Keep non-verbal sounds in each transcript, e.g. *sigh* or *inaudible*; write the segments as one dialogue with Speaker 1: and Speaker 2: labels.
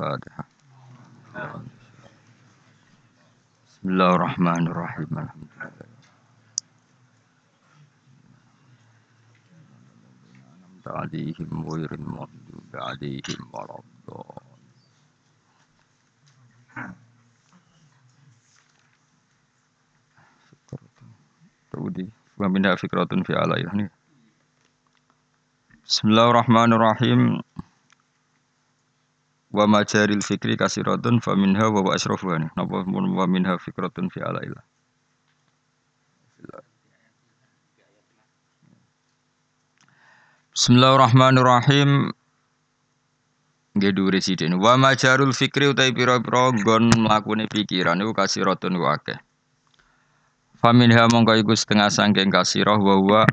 Speaker 1: الفاتحة. بسم الله الرحمن الرحيم. الحمد لله عليهم غير المغضوب عليهم ولا الضالين. تودي. فكرة في على يعني. بسم الله الرحمن الرحيم. Wa majaril fikri kasiratun fa minha wa wa asrafuha. Napa wa minha fikratun fi alailah. Bismillahirrahmanirrahim. Nggih dhuwure sithik. Wa majarul fikri utai pira-pira nggon mlakune pikiran niku kasiratun wa akeh. Faminha mongko iku setengah sangking kasirah wa huwa.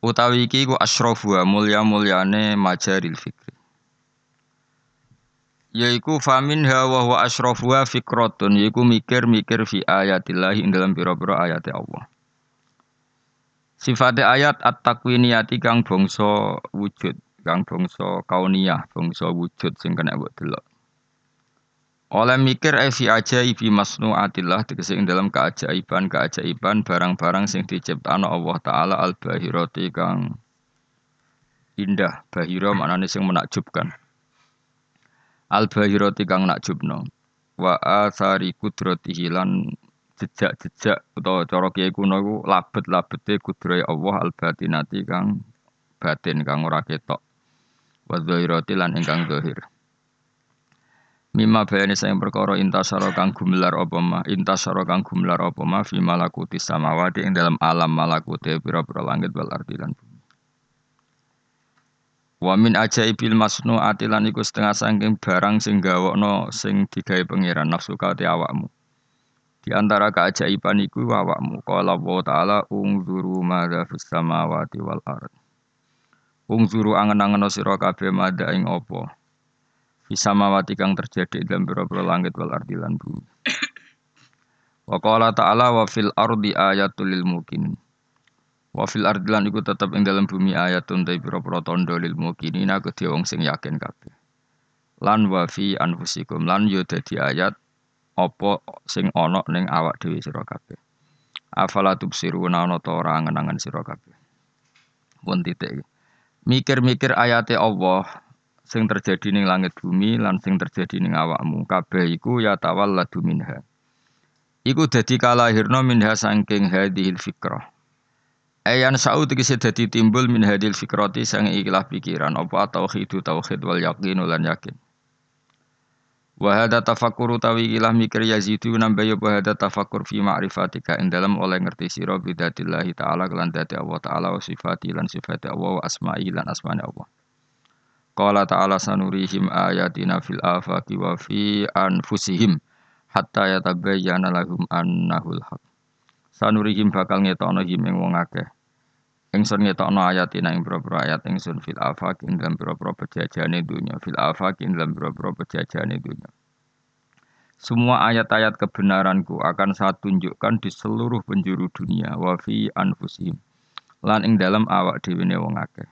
Speaker 1: Utawi iki iku asrafuha mulya-mulyane majaril fikri yaiku famin hawa wa asrofuha fikratun yaiku mikir-mikir fi ayatillah ing dalam pira-pira ayat Allah. Sifat ayat at-takwiniyati kang bangsa wujud, kang bangsa kauniyah, bangsa wujud sing kena mbok delok. Oleh mikir fi ajaibi masnuatillah tegese ing dalam keajaiban-keajaiban barang-barang sing diciptakno Allah taala al-bahirati kang indah, bahira maknane sing menakjubkan al bahirati kang nakjubno wa athari kudratihi lan jejak-jejak utawa cara kiai kuno iku labet-labete kudrohe Allah al batinati kang batin kang ora ketok. Wa dhahirati lan ingkang zahir. Mima bayani sayang perkara intasara kang gumelar apa ma intasara kang gumelar apa ma fi malakuti samawati ing dalam alam malakuti pira-pira langit wal ardi Wa min ajaibil masnu atilan iku setengah saking barang sing gawokno sing digawe pangeran nafsu ka awakmu. Di antara keajaiban iku awakmu qala wa ta'ala ungzuru madza fis samawati wal ard. Ungzuru angen-angen sira kabeh madza ing apa. Fis samawati kang terjadi dalam pira-pira langit wal ardi lan bumi. Wa qala ta'ala wa fil ardi ayatul lil mukminin. Wa fil ardilan iku tetep ing dalam bumi ayat ta pira-pira tandha lil muqinina kedhe wong sing yakin kabeh. Lan wa fi anfusikum lan yo dadi ayat apa sing ana ning awak dhewe sira kabeh. Afala tubsiruna ana ta ora angen-angen sira kabeh. Pun titik. Mikir-mikir ayate Allah sing terjadi ning langit bumi lan sing terjadi ning awakmu kabeh iku ya tawalladu minha. Iku dadi kalahirna minha saking hadhil fikrah Ayan sa'u tegese dadi timbul min hadil fikrati sang ikhlas pikiran apa tauhid tauhid wal yakin lan yakin. Wa hadza tafakkur tawi ilah mikir yazidu nambah ya hadza tafakkur fi ma'rifatika ing dalam oleh ngerti sira bidatillahi taala lan dati Allah taala wa sifati lan sifati Allah wa asma'i lan asmane Allah. Qala ta'ala sanurihim ayatina fil afaqi wa fi anfusihim hatta yatabayyana lahum annahul haq. Sanurihim bakal ngetokno him ing wong akeh Ingsun ngetokno ayat ing pira-pira ayat ingsun fil afaq dalam pira-pira pejajane dunya fil afaq dalam pira-pira pejajane dunya. Semua ayat-ayat kebenaranku akan saya tunjukkan di seluruh penjuru dunia wa fi. Lan ing dalam awak dhewe wong akeh.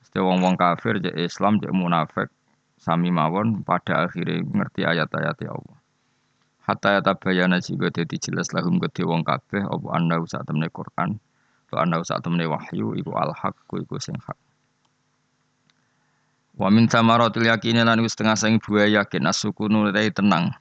Speaker 1: Mesti wong-wong kafir cek Islam cek munafik sami mawon pada akhirnya ngerti ayat-ayat ya Allah. Hatta ya tabayana juga dadi jelas lahum gede wong kabeh apa anda usah temne Quran Wa anna saat temene wahyu iku al haq iku sing hak. Wa min samaratil yakini lan wis setengah sing buah yakin asukunu rai tenang.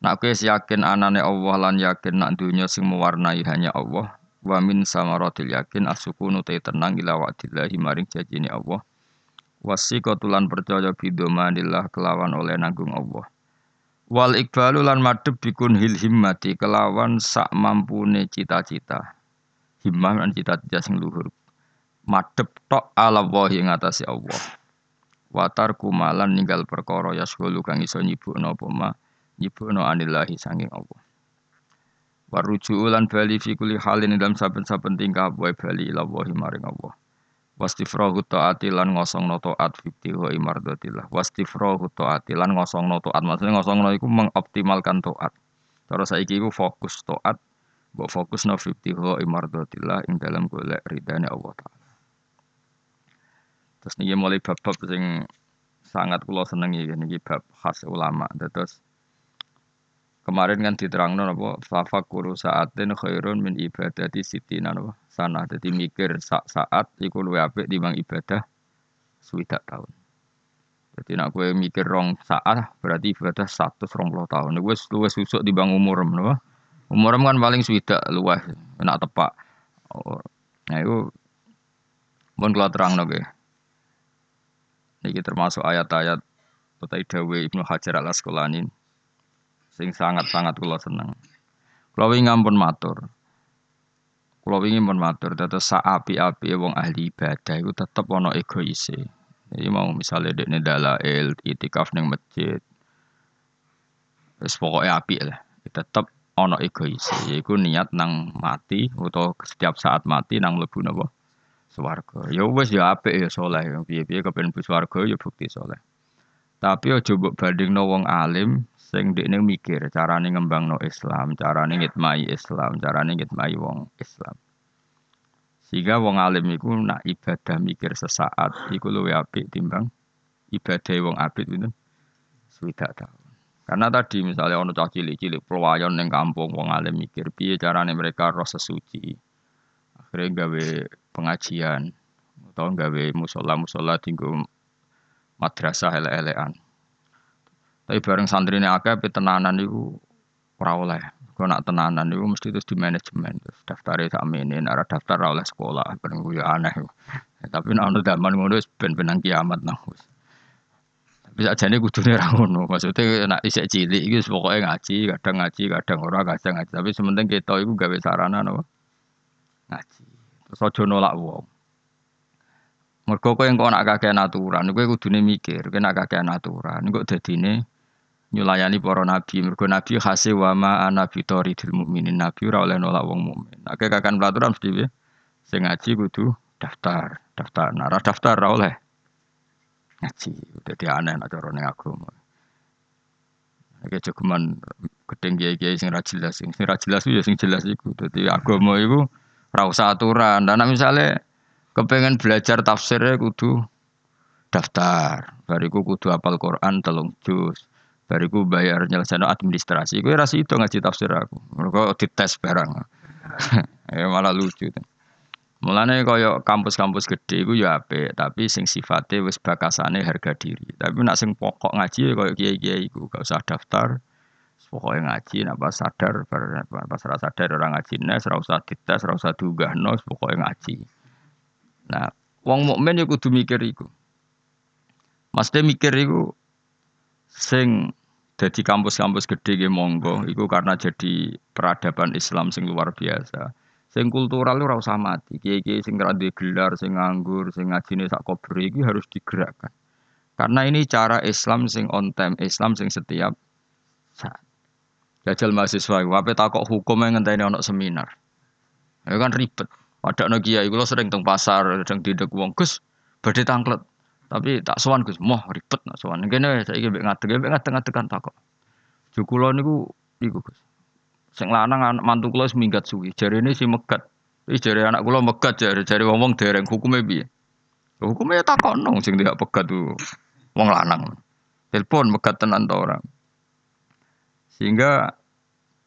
Speaker 1: Nak kowe yakin anane Allah lan yakin nak dunya sing mewarnai hanya Allah. Wa min samaratil yakin asukunu rai tenang ila wa'dillahi maring janjine Allah. Wasiqatu lan percaya bidomanillah kelawan oleh nanggung Allah. Wal ikbalu lan madhep bikun hil himmati kelawan sak mampune cita-cita himmah lan cita-cita sing luhur. Madhep tok ala wahi ngatasi Allah. Watar kumalan ninggal perkara yasghulu kang iso nyibukno apa ma? Nyibukno anillahi sanging Allah. Waruju lan bali fi halin dalam saben-saben tingkah wae bali ila wahi maring Allah. Wastifrahu taati lan ngosongno taat fikti wa imardatillah wastifrahu taati lan ngosongno taat. Maksudnya ngosongno iku mengoptimalkan taat. Terus saiki iku fokus taat Mbok fokus no ho imardotillah ing dalam golek ridane Allah taala. Terus niki mulai bab-bab sing sangat kula senengi niki bab khas ulama. Terus kemarin kan diterangno apa fafakuru saatin khairun min ibadati sitina apa sana jadi mikir saat saat iku luwe apik timbang ibadah swidak tahun jadi nak gue mikir rong saat berarti ibadah satu puluh tahun gue luwe susuk timbang umur napa umur kan paling swidak luwes nak tepak nah itu pun kalau terang nggih ini termasuk ayat-ayat Utai Dawe Ibnu Hajar al Asqalani sing sangat-sangat kula seneng. Kula wingi ampun matur. Kula wingi pun matur dados sak api-api wong ahli ibadah iku tetep ana egoise. Jadi mau misalnya dekne dalail itikaf ning masjid. Wis pokoke apik lah. Tetep ana egoise yaiku niat nang mati atau setiap saat mati nang mlebu napa swarga. Ya wis ya apik ya saleh. Piye-piye kepen mlebu swarga ya bukti saleh. Tapi aja mbok bandingno wong alim sing dekne mikir carane ngembangno Islam, carane ngitmai Islam, carane ngitmai wong Islam. Sehingga wong alim iku nak ibadah mikir sesaat iku luwih apik timbang ibadah wong abid itu swidak tahun. Karena tadi misalnya ono cah cilik-cilik pelayan ning kampung wong alim mikir piye carane mereka roh sesuci. Akhirnya gawe pengajian atau gawe musola-musola tinggal madrasah elek-elekan. Tapi bareng santri ini akeh tenanan itu ora oleh. Kau nak tenanan itu mesti terus di manajemen. Terus daftar itu aminin, arah daftar oleh sekolah. Bareng gue aneh. Ya, tapi nak ada zaman ngono ben benang kiamat nah. Tapi saja ini kudunya ngono. Maksudnya nak isek cilik itu pokoknya ngaji, kadang ngaji, kadang orang kadang ngaji. Tapi sementing kita itu gawe sarana no. ngaji. Terus aja nolak wong. Mergo kowe engko nak kakean aturan, kowe kudune mikir, kowe nak kakean aturan, engko dadine nyulayani para nabi. Mergo nabi khase wa ma ana bitoridil mukminin. Nabi ora oleh nolak wong mukmin. Nek kakean peraturan mesti piye? Sing ngaji kudu daftar, daftar. Nara daftar ora oleh ngaji. Dadi aneh nek cara ning agama. Iki cukuman gedeng kiai-kiai sing ra jelas, sing ra jelas ya sing jelas iku. Dadi agama ora usah aturan. Dan misalnya kepengen belajar tafsirnya kudu daftar bariku kudu apal Quran telung juz bariku bayar nyelesaikan administrasi gue rasa itu ngaji tafsir aku mereka dites barang *laughs* ya malah lucu Mulane kaya kampus-kampus gede iku ya apik, tapi sing sifatnya wis bakasane harga diri. Tapi nak sing pokok ngaji ya kaya kiai-kiai iku gak usah daftar. Pokoknya ngaji napa sadar pas rasa sadar orang ngaji nes ora usah dites, ora usah diunggahno, pokoknya ngaji. Nah, wong mukmin ya kudu mikir iku. Maksudnya mikir iku sing jadi kampus-kampus gede ge monggo iku karena jadi peradaban Islam sing luar biasa. Sing kultural lu ora usah mati. Kiai-kiai sing ra gelar, sing nganggur, sing ngajine sak kober iki harus digerakkan. Karena ini cara Islam sing on time, Islam sing setiap saat. Jajal mahasiswa, wape takok hukum yang ngenteni ono seminar. Ya kan ribet. Pada no kiai lo sering teng pasar, sering tidak uang Gus, badhe tangklet. Tapi tak sowan Gus, moh ribet nak sowan. Kene saiki mbek ngadeg, mbek ngadeg kan takok. Jukula niku niku Gus. Sing lanang mantu kula seminggat suwi. Jarene si megat. Iki jare anak kula megat jare jare wong-wong dereng hukume piye? Hukume ya takokno sing tidak pegat tuh wong lanang. Telepon megat tenan ta orang. Sehingga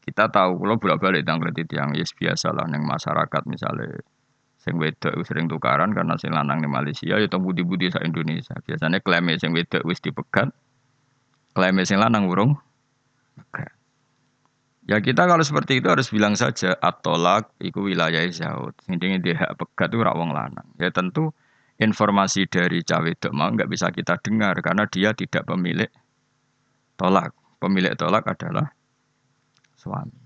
Speaker 1: kita tahu kalau bolak-balik tanggal yang yes biasa lah neng masyarakat misalnya sing wedok sering tukaran karena sing lanang di Malaysia ya budi-budi sa Indonesia biasanya klaim sing wedok wis dipegat klaim sing lanang burung ya kita kalau seperti itu harus bilang saja atolak iku wilayah Zaud sing dia hak pegat itu rak wong lanang ya tentu informasi dari cawe mau nggak bisa kita dengar karena dia tidak pemilik tolak pemilik tolak adalah suami.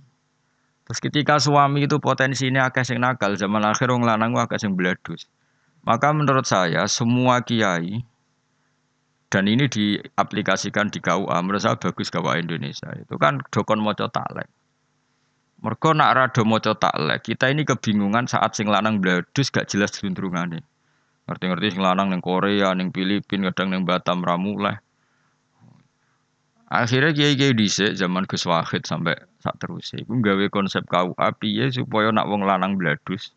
Speaker 1: Terus ketika suami itu potensinya agak sing nakal, zaman akhir orang lanang agak sing beladus. Maka menurut saya semua kiai dan ini diaplikasikan di KUA menurut saya bagus KUA Indonesia itu kan dokon moco taklek. Mereka nak rado moco taklek, kita ini kebingungan saat sing lanang beladus gak jelas cenderungannya. Ngerti-ngerti sing lanang neng Korea, neng Filipina, kadang neng Batam Ramuleh. Akhirnya kiai-kiai dhisik zaman Gus Wahid sampai sak terus iku gawe konsep KUA piye supaya nak wong lanang bladus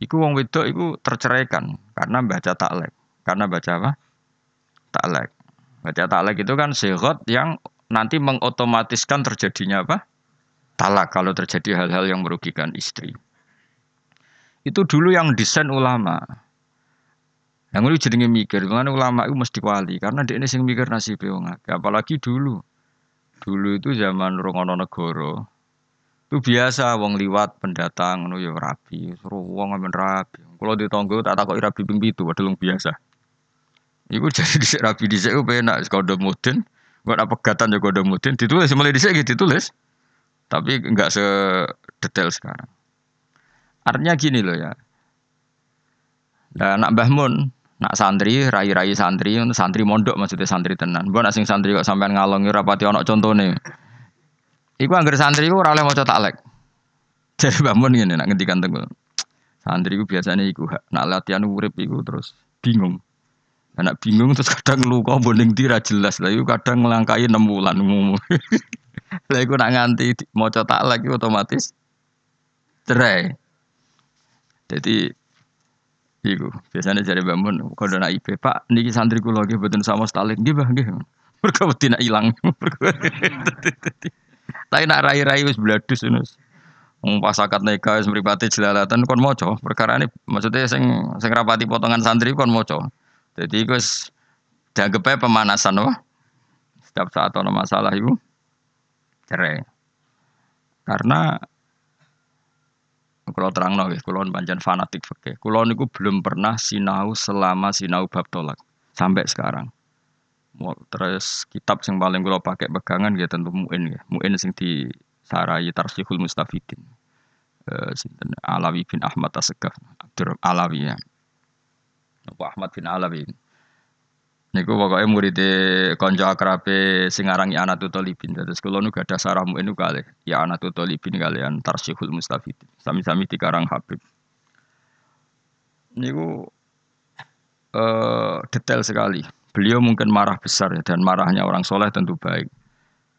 Speaker 1: iku wong wedok iku terceraikan karena baca taklek. Karena baca apa? Taklek. Baca taklek itu kan sehat yang nanti mengotomatiskan terjadinya apa? Talak kalau terjadi hal-hal yang merugikan istri. Itu dulu yang desain ulama. Yang ini jadi mikir, karena ulama itu mesti wali karena dia ini sing mikir nasib Apalagi dulu. Dulu itu zaman Rongono Negoro. Itu biasa wong liwat pendatang ngono ya rapi, suruh wong amen rapi. Kalau ditonggo tak takoki rapi ping pitu padahal biasa. Iku jadi *laughs* dhisik rapi dhisik ku penak kode mudin. Buat apa pegatan ya kode mudin ditulis mulai dhisik gitu ditulis. Tapi enggak sedetail sekarang. Artinya gini loh ya. Nah, nak Mbah Mun, nak santri, rai-rai santri, santri mondok maksudnya santri tenan. Mbah nak sing santri kok sampean ngalongi rapati ana contone. Iku anggar santri ku ora oleh maca taklek. *laughs* Jadi Mbah Mun ngene nak ngendikan tenggo. Santri ku biasanya iku nak latihan urip iku terus bingung. Anak bingung terus kadang luka boning tira jelas lah. Kadang ngelangkai enam bulan umum. *laughs* lah iku nak nganti maca taklek otomatis cerai. Jadi Iku biasanya cari bangun kalau nak IP Pak niki santri kulo lagi betul sama stalik nggih Mbah nggih. *laughs* Mergo wedi nak ilang. *laughs* Tapi nak rai-rai wis bladus ngono. Wong pas akad nikah wis mripate jelalatan kon maca. Perkara ini maksudnya sing sing rapati potongan santri kon maca. Jadi wis dianggep pemanasan wah. Setiap saat ada masalah ibu cerai. Karena kalau terang nol, kalau panjang fanatik fakih. Kalau niku belum pernah sinau selama sinau bab tolak sampai sekarang. Terus kitab yang paling kalau pakai pegangan ya tentu muin ya. Muin sing di sarai tarsihul mustafidin. Uh, Alawi bin Ahmad Asegaf, Abdur Alawi ya. Ahmad bin Alawi. Niku pokoknya murid konco akrabe sing aran ya Anatu Talibin. Terus kula nu gadah sarahmu ini kali ya Anatu Talibin kalian Tarsihul Mustafid. Sami-sami dikarang Habib. Niku uh, detail sekali. Beliau mungkin marah besar ya, dan marahnya orang soleh tentu baik.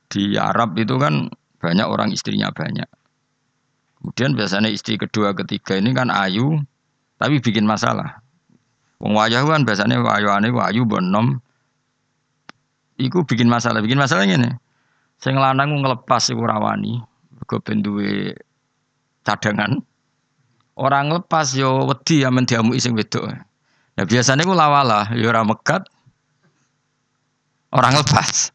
Speaker 1: Di Arab itu kan banyak orang istrinya banyak. Kemudian biasanya istri kedua ketiga ini kan ayu tapi bikin masalah. Wong wayah kan biasanya wayuane wayu bonom. Iku bikin masalah, bikin masalah ini. Sing lanang ngelepas iku rawani, mergo ben cadangan. Orang lepas yo wedi amen diamuki sing wedok. Nah biasanya ku lawalah, yo ora megat. Orang lepas.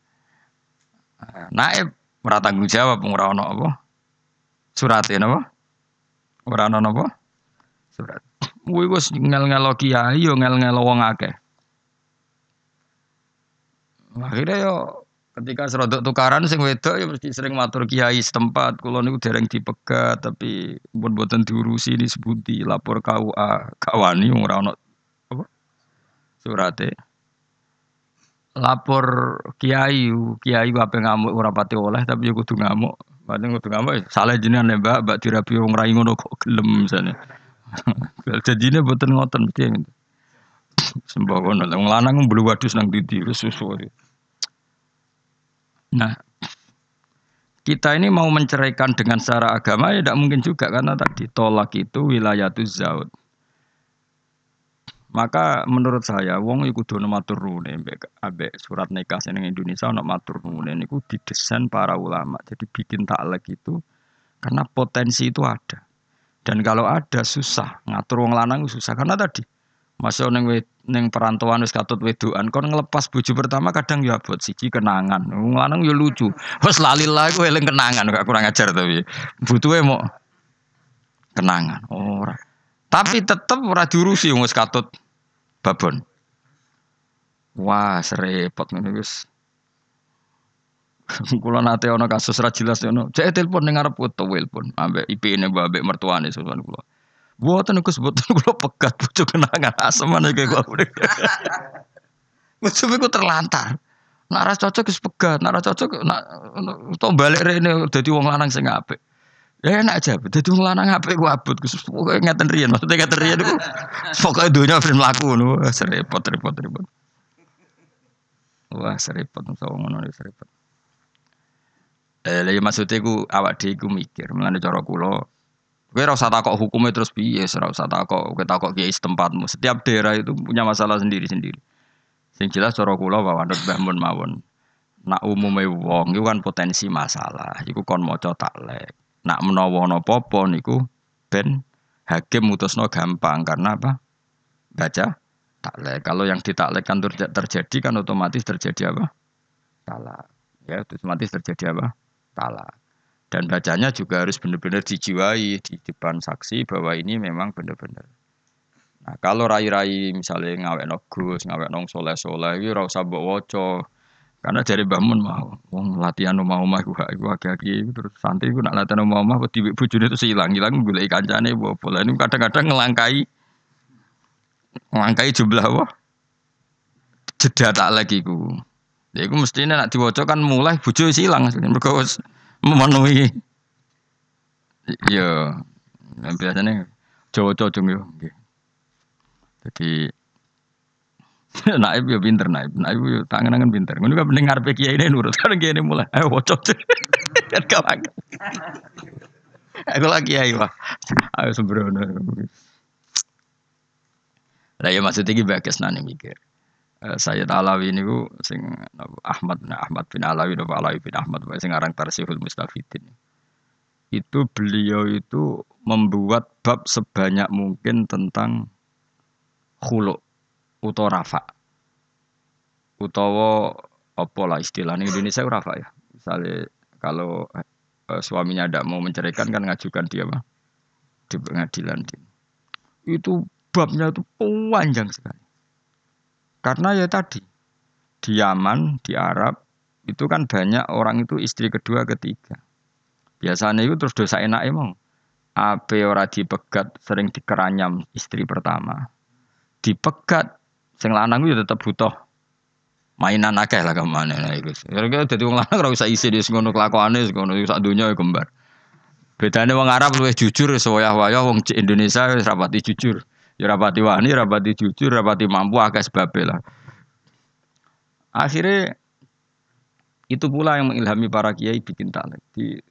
Speaker 1: Naib ora tanggung jawab ora ono apa? Surate napa? Ora ono? Surat. Kuwi wis ngel-ngelo kiai yo ngel-ngelo wong akeh. Akhirnya yo ketika serodok tukaran sing wedok ya mesti sering matur kiai setempat. Kula niku dereng dipegat tapi pun boten diurusi disebuti lapor KUA kawani ora ono apa? Surate. Lapor kiai kiai apa ngamuk ora pati oleh tapi yo kudu ngamuk. Paling kudu ngamuk salah jenengan Mbak. Mbak dirapi wong rai ngono kok gelem misalnya ini buatan ngoten mesti yang itu. Wong lanang mbelu wadus nang didi susu. Nah, kita ini mau menceraikan dengan secara agama ya tidak mungkin juga karena tadi tolak itu wilayah tu zaud. Maka menurut saya wong iku kudu matur nuwun ambek surat nikah sing Indonesia ana matur nuwun niku didesain para ulama. Jadi bikin taklek itu karena potensi itu ada. Dan kalau ada susah ngatur wong lanang susah. Karena tadi masuk neng neng perantauan wis katut wedoan kon ngelepas bojo pertama kadang ya buat siji kenangan. Wong lanang ya lucu. Wis lali lah kowe eling kenangan gak kurang ajar tapi butuhe mau kenangan ora. Tapi tetep ora diurusi wong wis katut babon. Wah serepot ngene wis *laughs* Kula nate ana kasus ra jelas ono. Cek telepon ning arep foto telepon ambek IP-ne mbak ambek mertuane sowan kula. Mboten Gus mboten kula pegat bojo kenangan aseman iki kula. Bojo ku terlantar. Nak ra cocok wis pegat, nak ra cocok nak to balik rene dadi wong lanang sing apik. Ya enak aja, dadi wong lanang apik ku abot Gus. Pokoke ngeten riyen, maksudnya ngeten riyen iku pokoke donya film laku ngono, serepot repot repot. Wah, serepot ngono serepot. Eh, lha maksudnya ku awak dhewe ku mikir, mengenai cara kula Kowe ora usah takok hukumnya terus piye, ora usah takok kowe takok kiai tempatmu. Setiap daerah itu punya masalah sendiri-sendiri. Sing jelas cara kula bahwa anut Mbah Mun mawon. Nak umume wong iku kan potensi masalah. Iku kon maca taklek. Nak menawa ana apa niku ben hakim mutusno gampang karena apa? Baca taklek. Kalau yang ditaklekkan terjadi kan otomatis terjadi apa? Talak. Ya, otomatis terjadi apa? Talak. Dan bacanya juga harus benar-benar dijiwai di depan saksi bahwa ini memang benar-benar. Nah, kalau rai-rai misalnya ngawek no gus, ngawek nong soleh soleh, itu rasa woco. Karena dari bangun mau, wong latihan rumah rumah gue, gue agak-agak terus santri gue nak latihan rumah rumah, tiba bujune itu hilang, hilang gue lagi kancane bawa pola ini kadang-kadang ngelangkai, ngelangkai jumlah wah, jeda tak lagi gue. Ya gue mestinya nak diwocok kan mulai bujo hilang, mereka memenuhi. Iya, biasanya cowok-cowok yo. Jadi *laughs* naib ya pinter naib, naib ya tangan-tangan pinter. Ngono kan pendengar kiai ini nurut *laughs* kan kiai ini mulai ayo wocok kan kawan. Aku lagi ayo ayo sembrono. Lah ya maksudnya iki bagus nani mikir. Uh, saya Alawi ini ku sing Ahmad nah, Ahmad bin Alawi atau Alawi bin Ahmad sing aran Tarsihul Mustafidin. Itu beliau itu membuat bab sebanyak mungkin tentang khuluk utawa rafa. Utawa apa lah istilahnya Indonesia rafa ya. Misalnya kalau uh, suaminya tidak mau menceraikan kan ngajukan dia apa? Di pengadilan. Itu babnya itu panjang sekali. Karena ya tadi di Yaman, di Arab itu kan banyak orang itu istri kedua, ketiga. Biasanya itu terus dosa enak emang. Apa ora dipegat sering dikeranyam istri pertama dipegat sing lanang itu tetap butuh mainan akeh lah ke mana nah itu. Kira-kira jadi wong lanang ora usah isi di ngono kelakuane ngono sak dunya ya kembar. Bedane wong Arab luwih jujur sewaya-waya wong Indonesia wis rapati jujur. Ya rapati wani, rapati jujur, rapati mampu akeh sebab lah. Akhirnya itu pula yang mengilhami para kiai bikin taklek di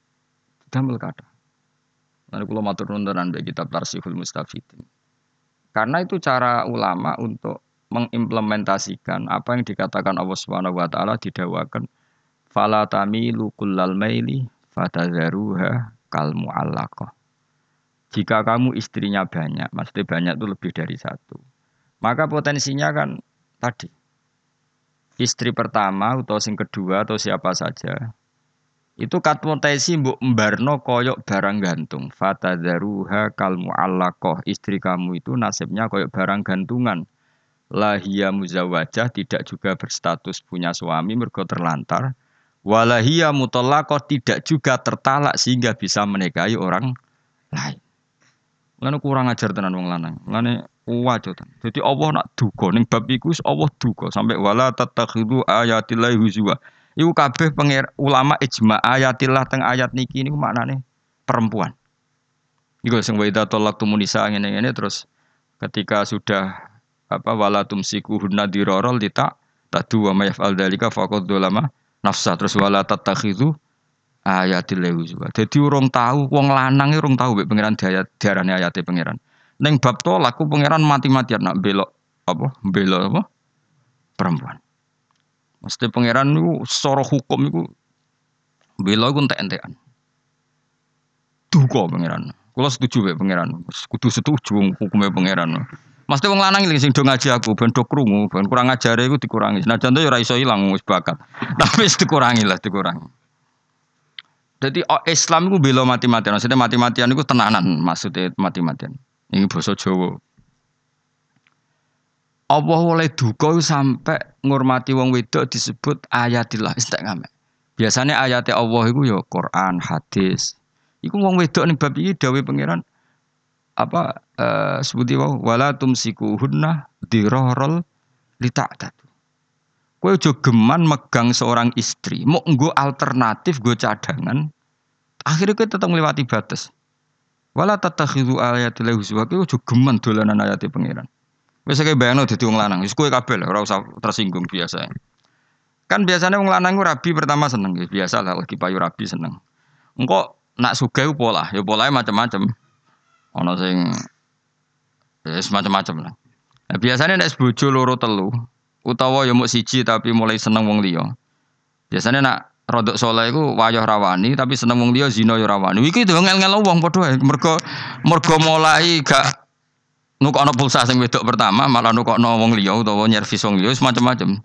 Speaker 1: damel kata. Lalu kalau matur nuwun bagi kitab Tarsihul Mustafidin. Karena itu cara ulama untuk mengimplementasikan apa yang dikatakan Allah Subhanahu wa taala didawakan fala tamilu kullal maili fatadharuha kal muallaqah. Jika kamu istrinya banyak, maksudnya banyak itu lebih dari satu. Maka potensinya kan tadi istri pertama atau sing kedua atau siapa saja itu katmotesi mbok mbarno koyok barang gantung. Fatadharuha kal mu'allaqah. Istri kamu itu nasibnya koyok barang gantungan. Lahia muzawajah tidak juga berstatus punya suami mergo terlantar. Walahia mutallaqah tidak juga tertalak sehingga bisa menikahi orang lain. Mulane kurang ajar tenan wong lanang. Mulane wajo Jadi Allah nak duka ning bab iku Allah duka sampai wala tatakhidu ayatillahi huzwa. Iku kabeh pengir ulama ijma ayatillah teng ayat niki niku maknane perempuan. Iku sing wa idza talaqtum nisa ngene-ngene terus ketika sudah apa wala tumsiku hunna dirarol dita tadu wa may yaf'al dzalika faqad dzalama nafsa terus wala tattakhidhu ayatil huzwa. Dadi urung tahu wong lanang urung tahu mek pangeran diayat diarani pangeran. Ning bab tolak ku pangeran mati-matian nak belok apa? Belok apa? Perempuan. Mesti pangeran itu secara hukum itu bela itu entek-entekan. Duka pangeran. Kalau setuju ya pangeran. Kudu setuju hukumnya pangeran. Mesti wong lanang iki sing do ngaji aku ben do krungu, ben kurang ajare iku dikurangi. Nah contoh ya ora iso ilang bakat. *laughs* Tapi dikurangi lah, dikurangi. Jadi oh, Islam itu bela mati-matian. Maksudnya mati-matian itu tenanan maksudnya mati-matian. Ini bahasa Jawa. Allah oleh duka sampai ngurmati wong wedok disebut ayatillah. Biasanya ayat Allah itu ya Quran, hadis. Iku wong wedok nih bab iki dawuh pangeran apa uh, sebuti wau wala tumsiku hunna dirorol lita'tatu. Kowe aja geman megang seorang istri, mau nggo alternatif nggo cadangan. Akhirnya kowe tetap melewati batas. Wala tatakhidu ayatil huzwa kowe aja geman dolanan ayat pangeran. Wis kaya bayangno dadi wong lanang, wis kowe kabeh lah ora usah tersinggung biasa. Kan biasanya wong lanang ku rabi pertama seneng ya, biasa lah lagi payu rabi seneng. Engko nak sugih pola, ya polahe macam-macam. Ana sing ya semacam-macam lah. Nah, biasanya nek bojo loro telu utawa ya mau siji tapi mulai seneng wong liya. Biasanya nak rodok soleh iku wayah rawani tapi seneng wong liya zina ya rawani. Iki itu ngel-ngel wong padha. Mergo mergo mulai gak nukokno pulsa sing wedok pertama malah nukokno wong liya utawa nyervis wong liya semacam-macam.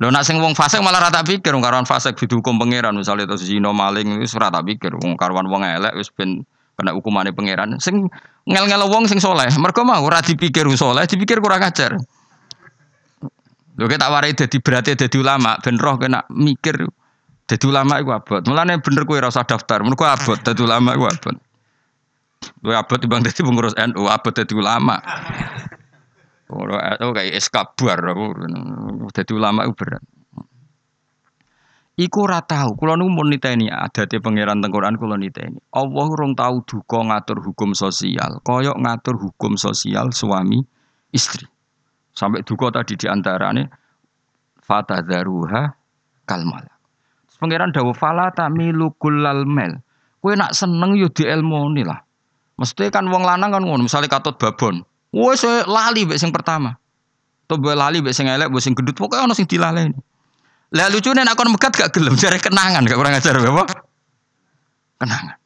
Speaker 1: Lho nak sing wong fasik malah rata pikir wong karuan fasik dihukum pangeran misalnya itu zina maling wis ora tak pikir wong karuan wong elek wis ben kena hukumane pangeran. Sing ngel-ngel wong sing soleh mergo mau ora dipikir soleh dipikir kurang ajar. Lho tak warai dadi berarti dadi ulama ben roh kena mikir Dadi ulama iku abot. Mulane bener kowe ora usah daftar. Mergo abot dadi ulama iku abot. Kowe abot timbang dadi pengurus NU, abot dadi ulama. Oh, kayak eskabar dadi ulama iku berat. Iku ora tau, kula nu mun niteni adate pangeran teng Quran kula niteni. Allah urung tau duka ngatur hukum sosial, koyok ngatur hukum sosial suami istri. Sampai duka tadi diantarane fatadzaruha kalmal. Pangeran dawuh fala tamilu kullal mel. Kowe nak seneng yo dielmoni lah. Mesti kan wong lanang kan ngono, misalnya katut babon. Wes lali mbek sing pertama. To lali mbek sing elek, mbek sing gendut, pokoke ana sing dilaleni. Lah lucune nek kon megat gak gelem jare kenangan, gak kurang ajar apa? Kenangan.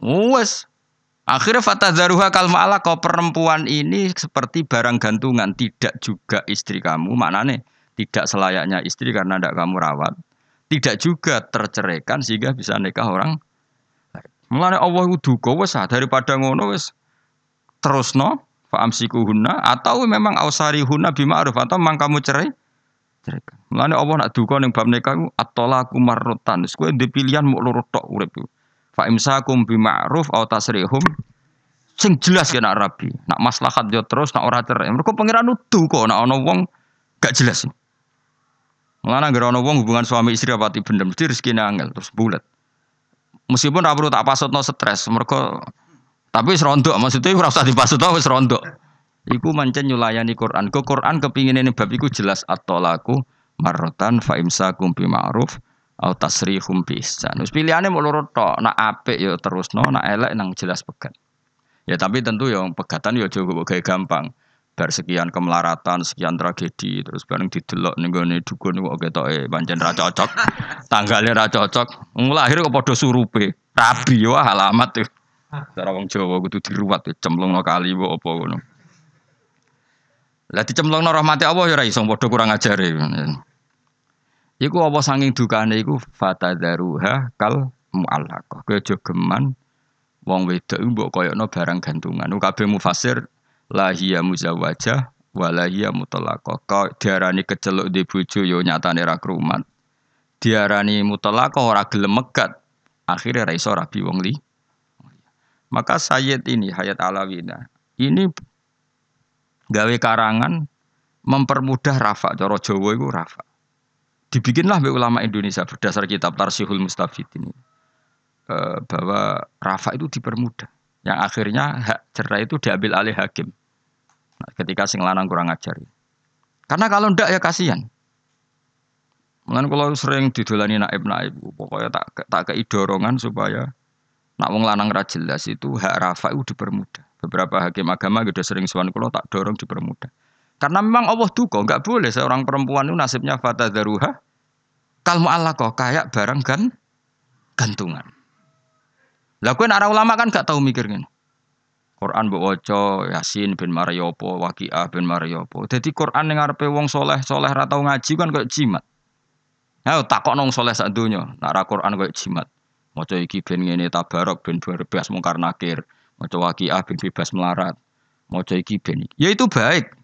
Speaker 1: Wes Akhirnya fatadzaruha kal ma'ala kau perempuan ini seperti barang gantungan, tidak juga istri kamu. Maknane tidak selayaknya istri karena tidak kamu rawat tidak juga terceraikan sehingga bisa nikah orang Mulane Allah itu duka wis ah, daripada ngono wis terusno faamsikuhunna atau memang ausari hunna bima'ruf atau memang kamu cerai ceraikan. Mulane Allah nak duka ning bab nikah ku at-talaqu marratan. Wis kowe pilihan mau ku. Fa imsakum bima'ruf au tasrihum sing jelas ya nak rabi. Nak maslahat yo terus nak ora cerai. Mergo pangeran nuduh kok nak ana wong gak jelas. Mengenai gara ana wong hubungan suami istri apa ti bener mesti rezeki angel terus bulat. Meskipun ra perlu tak pasutno stres, mereka tapi wis maksudnya ora usah dipasutno wis rondo. Iku mancen nyulayani Quran. Ke Quran kepingin ini bab iku jelas at-talaqu marratan fa imsakum bi ma'ruf au tasrihum bi ihsan. Wis pilihane mau loro tok, nak apik ya terusno, nak elek nang jelas pegat. Ya tapi tentu yang pegatan ya cukup kayak gampang bar sekian kemelaratan, sekian tragedi, terus bareng didelok ning gone dukun kok ketoke pancen ra cocok. *laughs* Tanggalnya ra cocok. Lahir kok padha surupe. Rabi wah alamat tuh. Cara wong Jawa kudu diruwat cemplungno kali mbok apa ngono. Lah dicemplungno rahmati Allah ya ora iso padha kurang ajare. Iku apa sanging dukane iku fatadaruha kal muallaqah. Kowe aja geman wong wedok mbok koyokno barang gantungan. Kabeh mufasir lahia muzawajah walahia mutalaqah. Kau diarani keceluk di bojo yo nyatane ra krumat. Diarani mutalaqah ora gelem megat. Akhirnya ra iso rabi wong li. Maka Sayyid ini Hayat Alawina ini gawe karangan mempermudah rafa cara Jawa itu rafa. Dibikinlah oleh ulama Indonesia berdasar kitab Tarsihul Mustafid ini eh, bahwa rafa itu dipermudah. Yang akhirnya hak cerai itu diambil alih hakim ketika sing lanang kurang ajar. Karena kalau ndak ya kasihan. Mungkin kalau sering didolani naib-naib, pokoknya tak tak kei dorongan supaya nak wong lanang ra jelas itu hak rafa itu dipermudah. Beberapa hakim agama sudah sering suan kalau tak dorong dipermudah. Karena memang Allah duka, nggak boleh seorang perempuan itu nasibnya fata daruha kalmu Allah kok kayak barang kan gantungan. Lah kowe ulama kan gak tahu mikirnya. Quran mbok waca Yasin bin Mariopo, Waqiah bin Mariopo. Jadi Quran yang ngarepe wong soleh soleh ra tau ngaji kan kayak jimat. Ayo takok nong soleh donya, nak ra Quran kayak jimat. Maca iki ben ngene tabarok ben bebas mungkar nakir, maca Waqiah ben bebas melarat. Maca iki ben Ya itu baik.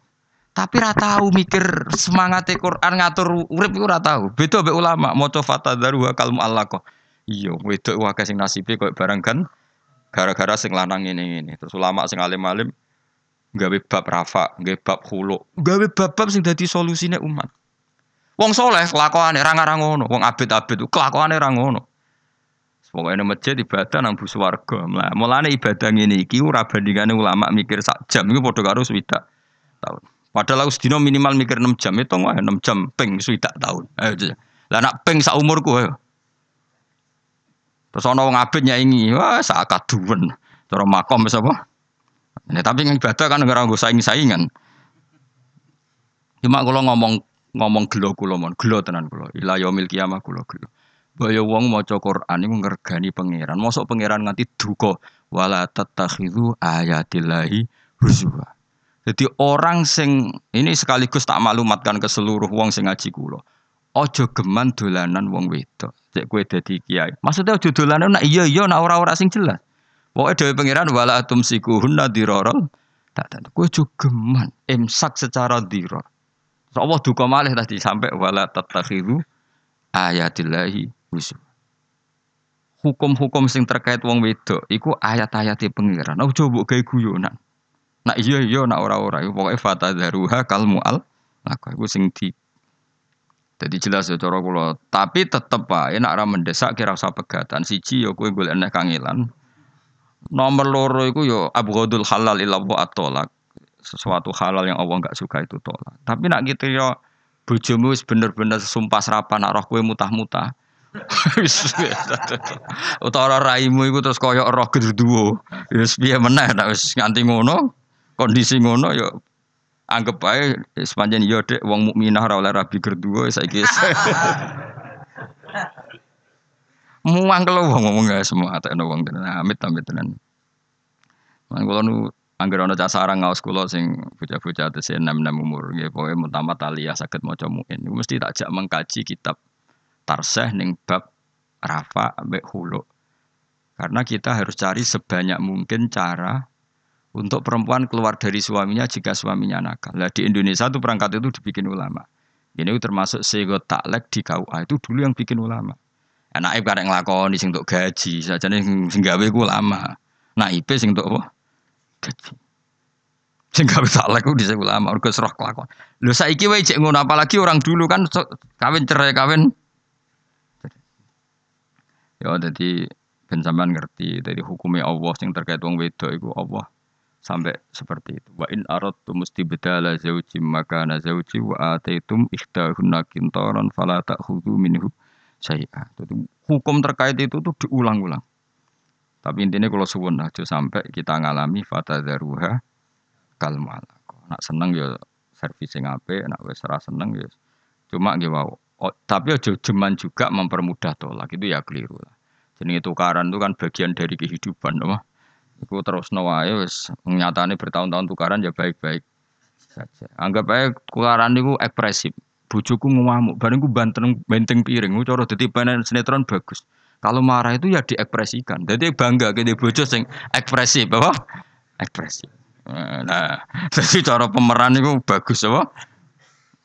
Speaker 1: Tapi ra tahu mikir semangat Quran ngatur urip iku ra tahu. Beda mbek ulama maca fatadaru wa kalmu Allah kok. Iya, wedok wae sing nasibe koyo barang kan Gara-gara sing lanang ini ini. Terus ulama sing alim-alim gawe bab rafa, gawe bab hulu, gawe bab-bab sing dadi solusine umat. Wong soleh kelakuane ra ngarang ngono, wong abid-abid kelakuane ra ngono. Pokoknya masjid ibadah nang bus warga. Mulane ibadah ngene iki ora bandingane ulama mikir sak jam iku padha karo swidak tahun. Padahal aku sedina minimal mikir 6 jam, itu wae 6 jam ping swidak tahun. Ayo. Lah nak ping sak umurku ayo. Terus ana wong abid nyaingi, wah sak kaduwen. Cara makom wis apa? Ini tapi ibadah kan ora nggo saing-saingan. Cuma kalau ngomong ngomong gelo kula mon, gelo tenan kula. Ila yaumil kiamah kula gelo. Baya wong maca Quran iku ngergani pangeran. Mosok pangeran nganti duka wala tattakhidhu ayatillahi huzwa. Jadi orang sing ini sekaligus tak maklumatkan ke seluruh wong sing ngaji kula. Ojo geman dolanan wong wedok. Cek kowe dadi kiai. Maksudnya ojo dolanan nak iya iya nak ora-ora sing jelas. Pokoke dhewe pangeran wala tumsikuhunna dirarol. Tak tak kowe ojo geman imsak secara diror. Allah duka malih tadi sampai wala tattakhidhu ayatillahi huzwa. Hukum-hukum sing terkait wong wedok iku ayat-ayate pangeran. Ojo mbok gawe guyonan. Nak iya iya nak ora-ora iku pokoke fatadharuha kalmual. Nah, iku sing di jadi jelas ya cara kula, tapi tetep wae nek ora mendesak kira usah pegatan. Siji ya kowe golek nek kangelan. Nomor loro iku ya abghadul halal ila wa atolak. Sesuatu halal yang Allah enggak suka itu tolak. Tapi nak gitu ya bojomu wis bener-bener sumpah serapan nak roh kowe mutah-mutah. *laughs* Utara raimu iku terus kaya roh gerduwo. Wis piye meneh nek wis nganti ngono, kondisi ngono ya anggap aja sepanjang yo dek wong mukminah ora oleh rabi kedua saiki. *laughs* Muang kalau wong ngomong gak semua tak ada wong tenan. Amit amit tenan. Man kula nu angger ana cah sarang ngaos kula sing bocah-bocah tesih enam-enam umur. Nggih pokoke mutamat aliyah saged maca muin. Mesti tak jak mengkaji kitab tarseh ning bab rafa ambek hulu karena kita harus cari sebanyak mungkin cara untuk perempuan keluar dari suaminya jika suaminya nakal. Nah, di Indonesia itu perangkat itu dibikin ulama. Ini termasuk sego taklek di KUA itu dulu yang bikin ulama. Anak ibu kadang ngelakoni sing untuk gaji, saja nih sing gawe ku lama. Nah IP sing untuk apa? Gaji. Sing gawe taklek ku dhisik ulama, mergo serah kelakon. Lho saiki wae cek ngono apalagi orang dulu kan kawin cerai kawin. Ya jadi ben sampean ngerti dari hukumnya Allah sing terkait wong wedok iku Allah sampai seperti itu. Wa in aradtu mustibdala zawji maka na zawji wa ataitum ikhtahunna kintaran fala ta'khudhu minhu syai'a. Hukum terkait itu tuh diulang-ulang. Tapi intinya kalau suwun aja sampai kita ngalami fatadharuha kalmalako. Nak seneng ya servis sing apik, nak wis ora seneng ya cuma nggih wow. Oh, tapi aja jeman juga mempermudah tolak itu ya keliru lah. Jenenge tukaran itu kan bagian dari kehidupan, loh. Iku terus wae wis nyatane bertahun-tahun tukaran ya baik-baik saja. Anggap aja tukaran niku ekspresif. Bojoku ngamuk, bareng ku banteng benteng piring, ku cara dadi sinetron bagus. Kalau marah itu ya diekspresikan. Jadi bangga gede bojo sing ekspresif, apa? Ekspresif. Nah, jadi *laughs* cara pemeran itu bagus apa?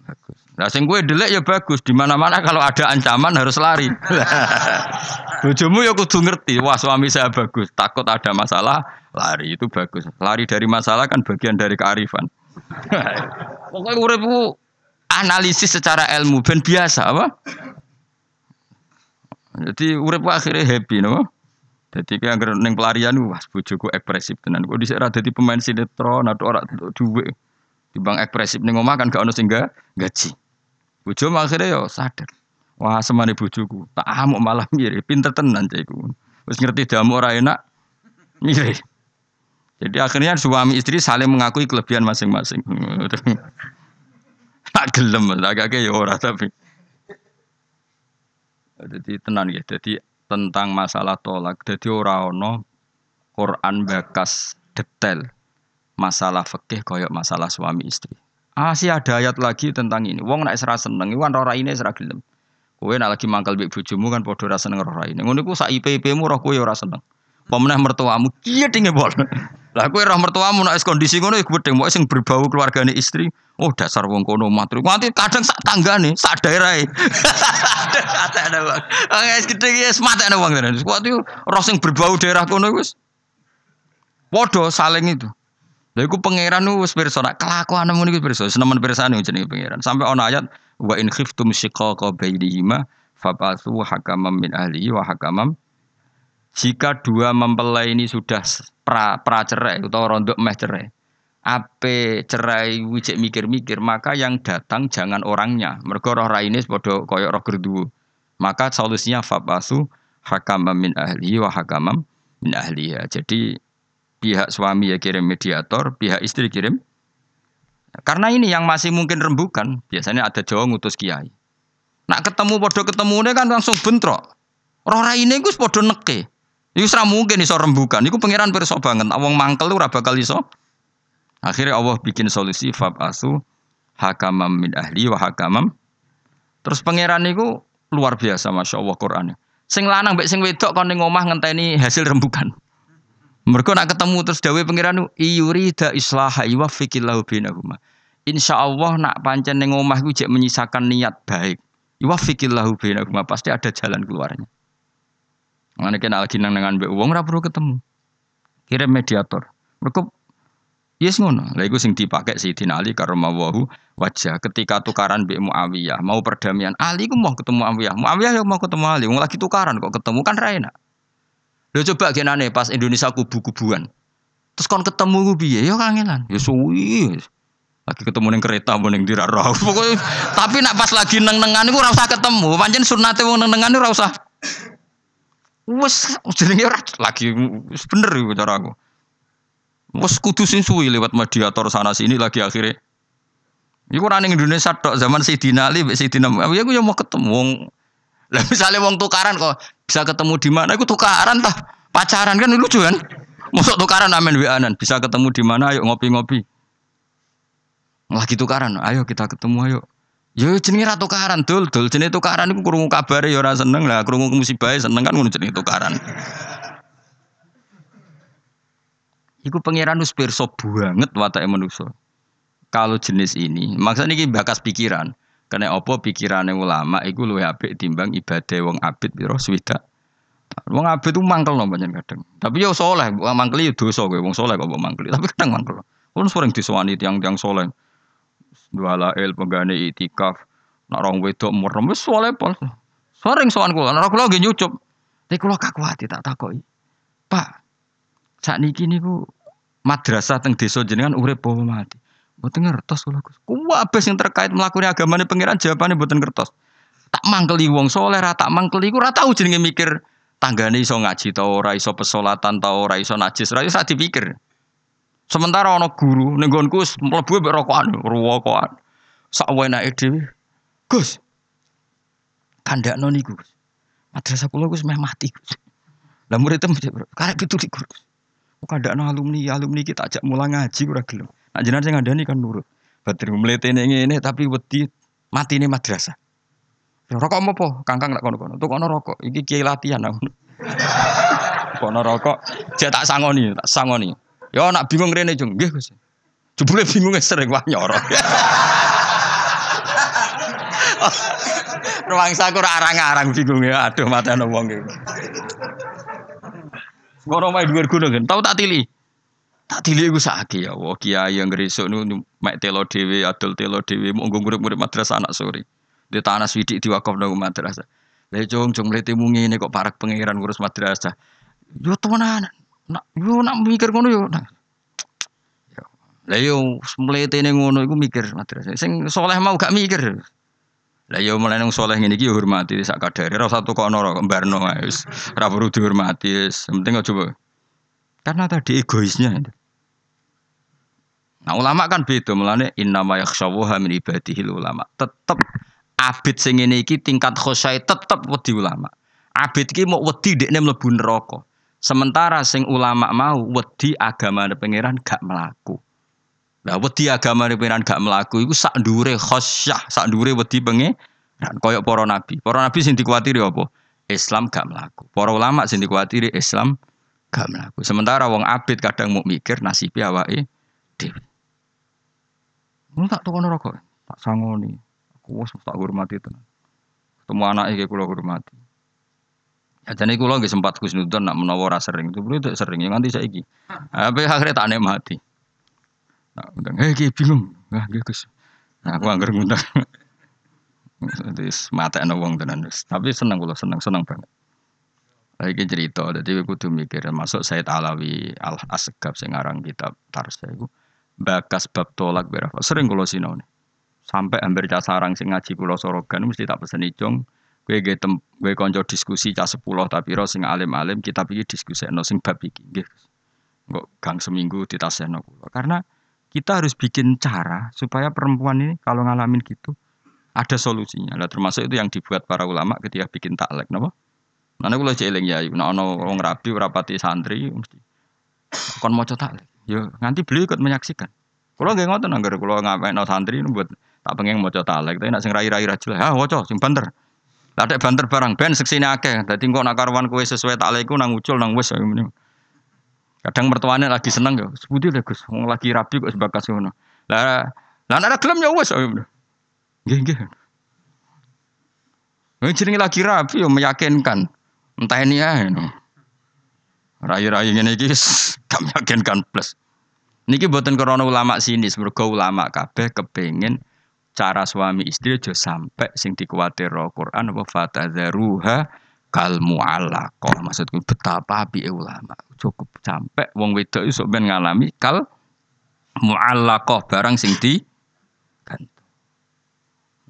Speaker 1: Bagus. Nah, sing gue delek ya bagus. Di mana-mana kalau ada ancaman harus lari. *laughs* Bojomu ya kudu ngerti, wah suami saya bagus, takut ada masalah, lari itu bagus. Lari dari masalah kan bagian dari kearifan. *laughs* Pokoknya uripku analisis secara ilmu ben biasa apa? Jadi urip akhirnya happy no. Jadi kayak neng pelarian wah bojoku ekspresif tenan. Kok dhisik ra dadi pemain sinetron atau ora duwe. Dibang ekspresif ning omah kan gak ono sing gaji. Bojo akhirnya yo sadar. Wah, semane bojoku, tak amuk malah mirip, pinter tenan caiku. Wis ngerti damu ora enak, mirip. Jadi akhirnya suami istri saling mengakui kelebihan masing-masing. Tak gelem, agak ya ora tapi. Jadi tenan ya, jadi tentang masalah tolak. Jadi ora ono Quran bakas detail masalah fikih koyok masalah suami istri. Ah sih ada ayat lagi tentang ini. Wong nak serasa seneng, iwan ora ini serah gelem. Kowe nak lagi mangkal mbek bojomu kan padha ora seneng roh raine. Ngono iku sak IP-IP-mu roh kowe ora seneng. Pemenah mertuamu kiye dinge bol. *laughs* Lah kowe roh mertuamu nek kondisi ngono iku gedeng mok sing berbau keluargane istri. Oh dasar wong kono matru. Nanti kadang sak tanggane, sak daerahe. Ada *laughs* bang. Wong gedeng ya ana wong tenan. Kuwi roh sing berbau daerah kono wis padha saling itu. Lha iku pangeran wis pirsa nek kelakuanmu niku pirsa, senemen pirsane jenenge pangeran. Sampai ana ayat wa in khiftum shiqaqa bainihima fabathu hakamam min ahlihi wa hakamam. Jika dua mempelai ini sudah pra, pra cerai atau rondok meh cerai ape cerai wijek mikir-mikir maka yang datang jangan orangnya. Mergo roh raine padha kaya roh gerdu maka solusinya fabasu hakamam min ahli wa hakamam min ahliya jadi pihak suami ya kirim mediator pihak istri kirim Karena ini yang masih mungkin rembukan, biasanya ada Jawa ngutus kiai. Nak ketemu podo ketemu ini kan langsung bentrok. Roh ini gus podo neke. Iku ora mungkin iso rembukan. Iku pangeran pirsa banget. Wong mangkel ora bakal iso. Akhirnya Allah bikin solusi fab asu hakamam min ahli wa hakamam. Terus pangeran niku luar biasa masya Allah Qurannya. Sing lanang mbek sing wedok kon ning ngenteni hasil rembukan. Mereka nak ketemu terus dawe pangeran iyurida islaha yuwaffiqillahu. Insya Allah nak pancen ning omah iku menyisakan niat baik. Yuwaffiqillahu bainahuma pasti ada jalan keluarnya. Mana kena lagi nang dengan mbek perlu ketemu. Kirim mediator. Mereka Yes ngono. Lah iku sing dipakai Sayyidina Ali karamawahu wajah ketika tukaran Mbak Muawiyah, mau perdamaian. Ali ku mau ketemu Muawiyah. Muawiyah yang mau ketemu Ali, wong lagi tukaran kok ketemu kan ra enak. Lho coba genane pas Indonesia kubu-kubuan. Terus kon ketemu ku piye? Ya kangenan. Ya suwi. Lagi ketemu ning kereta mau ning dira roh. *laughs* Pokoke tapi nak pas lagi neng-nengan iku ora usah ketemu. Pancen sunate wong neng-nengan ora usah. Wes jenenge ora lagi bener iku cara aku. Wes kudu sing suwi lewat mediator sana sini lagi akhirnya. Iku ora Indonesia tok zaman Sayyidina Ali mbek Sayyidina Muawiyah aku ya mau ketemu wong. Lah misalnya wong tukaran kok bisa ketemu di mana iku tukaran tah. Pacaran kan lucu kan? Masuk tukaran amen anan bisa ketemu di mana ayo ngopi-ngopi. Lagi tukaran, ayo kita ketemu ayo. Yo jenenge ra tukaran, dul, dul jenenge tukaran iku krungu kabare ya ora seneng lah, krungu musibah seneng kan ngono jenenge tukaran. Iku pangeran wis pirsa banget watake manusa. Kalau jenis ini, maksudnya ini bakas pikiran. Karena apa pikirannya ulama iku luwih apik timbang ibadah wong abid piro swida. Wong abid itu mangkel no banyak kadang. Tapi yo soleh, mangkel yo dosa kowe wong soleh kok mangkel. Tapi kadang mangkel. Kun sering disowani tiang-tiang soleh. Dua lail penggane itikaf. Nak rong wedok merem wis soleh pol. Sering sowan kula, kula nggih nyucup. Tapi kula kakuati tak takoki. Pak, Saat niki niku madrasah teng desa jenengan urip apa mati. Mboten ngertos kula Gus. Kuwabes yang terkait melakukan agamane pangeran jawabannya mboten ngertos. Tak mangkeli wong soleh ra tak mangkeli iku ora tau jenenge mikir tanggane iso ngaji ta ora iso pesolatan ta ora iso najis ora iso dipikir. Sementara ana guru ning nggonku mlebu mbek rokokan, rokokan. Sak wenake dhewe. Gus. Kandakno niku. Madrasah kula Gus meh mati Gus. Lah murid tem karek pitu Gus. no alumni, alumni kita ajak mulang ngaji ora gelem. Nak jenengan sing ngandani kan nurut. Badri mletene ngene tapi wedi mati ini madrasah. Rokok mau po, kangkang nak kono-kono. Tuh kono rokok, iki kiai latihan aku. *laughs* kono rokok, saya tak sangoni, tak sangoni. Yo nak bingung rene jeng, nggih Gus. Jebule bingung sering wah nyorok. *laughs* Ruang saku arang-arang bingungnya, aduh mata wong iki. Ngono mai dhuwur gunung. Tahu tak tili. Tak tili iku sakit ya. Wah kiai yang ngresuk nu mek telo dhewe, adol telo dhewe, monggo murid-murid madrasah anak sore. Di tanah swidik diwakaf nang madrasah. Lah jong jong mletimu ngene kok parak pangeran ngurus madrasah. Yo temenan. Nak yo nak mikir ngono yo. Nah. Lah yo mletene ngono iku mikir madrasah. Sing soleh mau gak mikir. Lah ya mulai nang soleh ngene iki ya hormati sak kadare ora satu kono ora mbarno wis ora perlu dihormati wis penting coba. Karena tadi egoisnya. Nah ulama kan beda mulane innama yakhsyawuha min ibadihil ulama. Tetep abid sing ngene iki tingkat khosyai tetep wedi ulama. Abid iki mau wedi dekne mlebu neraka. Sementara sing ulama mau wedi agama pangeran gak melaku. Lah wedi agama pengiran gak melaku iku sak ndure khosyah, sak ndure wedi penge koyok para nabi. Para nabi sing dikuatiri apa? Islam gak melaku. Para ulama sing dikuatiri Islam gak melaku. Sementara wong abid kadang mau mikir nasibnya awake dhewe. Mun tak tukono rokok, tak sangoni. Aku wis tak hormati tenan. Ketemu anak iki kula hormati. Ya jane kula nggih sempat kusnudon nak menawa ora sering. Itu sering ya nganti saiki. Tapi akhirnya tak nikmati. Nah, undang, eh kayak bingung. Nah, Gus. Nah, aku anggar ngundang. *laughs* Terus mata wong tenan Tapi seneng kula seneng seneng banget. Lagi cerita, jadi aku tuh mikir masuk Said Alawi Al Asgab sing aran kitab Tarsa iku bakas bab tolak berapa sering kula sinau sampai hampir cah sarang sing ngaji kula sorogan mesti tak pesen ijong gue gue tem gue konco diskusi cah sepuluh tapi ro sing alim alim kita pikir diskusi no sing bab iki nggih. Kok gang seminggu ditasehno kula. Karena Kita harus bikin cara supaya perempuan ini kalau ngalamin gitu ada solusinya. Lah termasuk itu yang dibuat para ulama ketika bikin taklek, napa? Mana kula jeling ya, nek ana wong rabi rapati santri mesti. Kon maca taklek. Yo nganti beliau ikut menyaksikan. Kula nggih ngoten anggere kula ngapain santri buat tak pengen maca taklek, tapi nek sing rai-rai ra jelas, ah waca sing banter. Lah ada banter barang ben seksine akeh. Dadi engko nak karuan kowe sesuai taklekku nang ucul nang wis Kadang mertuane lagi seneng ya, sebuti lho Gus, lagi rabi kok sebakas ngono. Lah lah nek gelem ya. Nggih nggih. Ini jenenge lagi rapi yo meyakinkan. Entah ini ya. No. Rai-rai ini iki *laughs* gak meyakinkan plus. Niki buatan korona ulama sini, semoga ulama kabeh kepengen cara suami istri aja sampai sing dikuatir Quran apa fatadzaruha kal mu'allaqah. Maksudku betapa api ulama. Cukup sampai wong wedok iso ben ngalami kal mu'allaqah barang sing di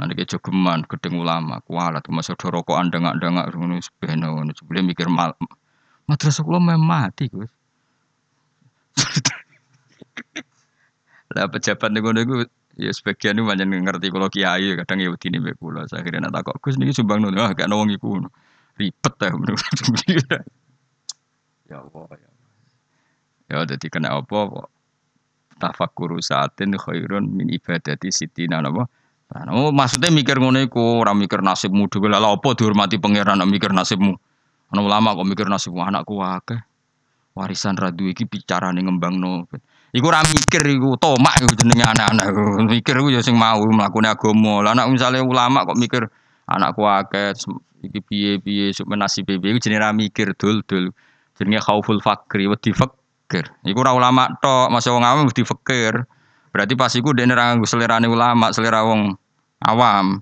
Speaker 1: Nanti ke jogeman, gedeng ulama, kualat, masuk doroko andang-andang, ngono sebeno, ngono sebelum mikir mal, madrasah kula memang mati, gus. Lah pejabat nih gue ya sebagian itu banyak ngerti kalau kiai, kadang ya begini be kula. Saya kira nanti kok gus nih sumbang nih, ah gak nawang iku, ribet ya, ya Allah ya. Ya jadi kena apa kok tafakkur saatin khairun min ibadati sitina napa Oh, maksudnya mikir ngono iku, ora mikir nasibmu dhewe. Lah apa dihormati pangeran mikir nasibmu? Ana ulama kok mikir nasibmu anakku akeh. Warisan radu iki bicarane ngembangno. Iku ora mikir iku tomak iku jenenge anak-anak. Mikir iku ya sing mau mlakune agama. Lah anak misalnya ulama kok mikir anakku akeh iki piye-piye sok nasib iku jenenge mikir dul-dul. Jenenge khauful fakri wedi fakir. Iku ora ulama tok, masa wong awam mesti fakir. Berarti pas iku dene ra selera ulama, selera wong awam.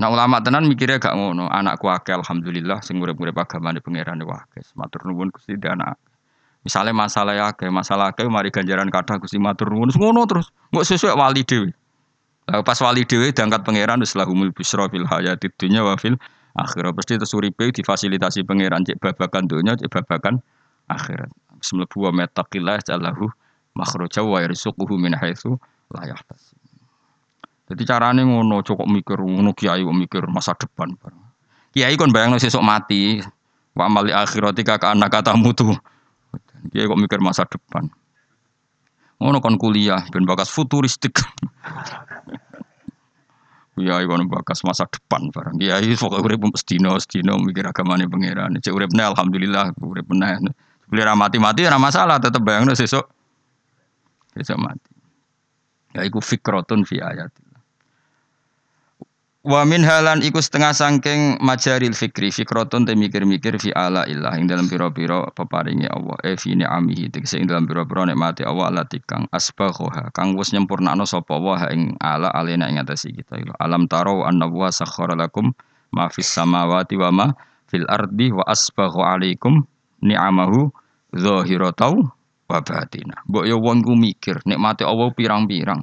Speaker 1: Nah ulama tenan mikirnya gak ngono. Anakku akeh alhamdulillah sing urip-urip agamane pangeran akeh. Matur nuwun Gusti anak. Misalnya masalah ya akeh, masalah akeh mari ganjaran kathah Gusti matur nuwun ngono terus. Mbok sesuai wali dhewe. Pas wali dhewe diangkat pangeran wis lahumul busra fil hayatid dunya wa fil akhirat. Pasti terus uripe difasilitasi pangeran cek babakan dunya, cek babakan akhirat. Bismillah wa jalahu makhraja wa yarzuquhu min haitsu la yahtasib. Jadi carane ngono, cukup mikir ngono kiai kok mikir masa depan. Kiai kon bayangno sesuk mati. Wa amali akhirati ka anak kata mutu. Kiai kok mikir masa depan. Ngono kon kuliah ben bakas futuristik. *laughs* Kiai kon bakas masa depan barang. Kiai pokoke urip sedina sedina mikir agamane pangeran. Cek uripne alhamdulillah urip meneh. Beli mati-mati ora masalah tetep bayangno sesuk sesuk mati. Ya iku fikrotun fi. Wa min halan iku setengah sangking majaril fikri fikratun te mikir-mikir fi ala ilah ing dalam pira-pira peparingi Allah e fi ni'amihi tegese ing dalam pira-pira nikmati Allah lati kang asbaghoha kang wis nyempurnakno sapa wa ing ala alena ing atasi kita. Alam taro anna wa sakhara lakum ma fis samawati wa ma fil ardi wa asbaghu alaikum ni'amahu zahiratan wa batina. Mbok yo wong ku mikir nikmati Allah pirang-pirang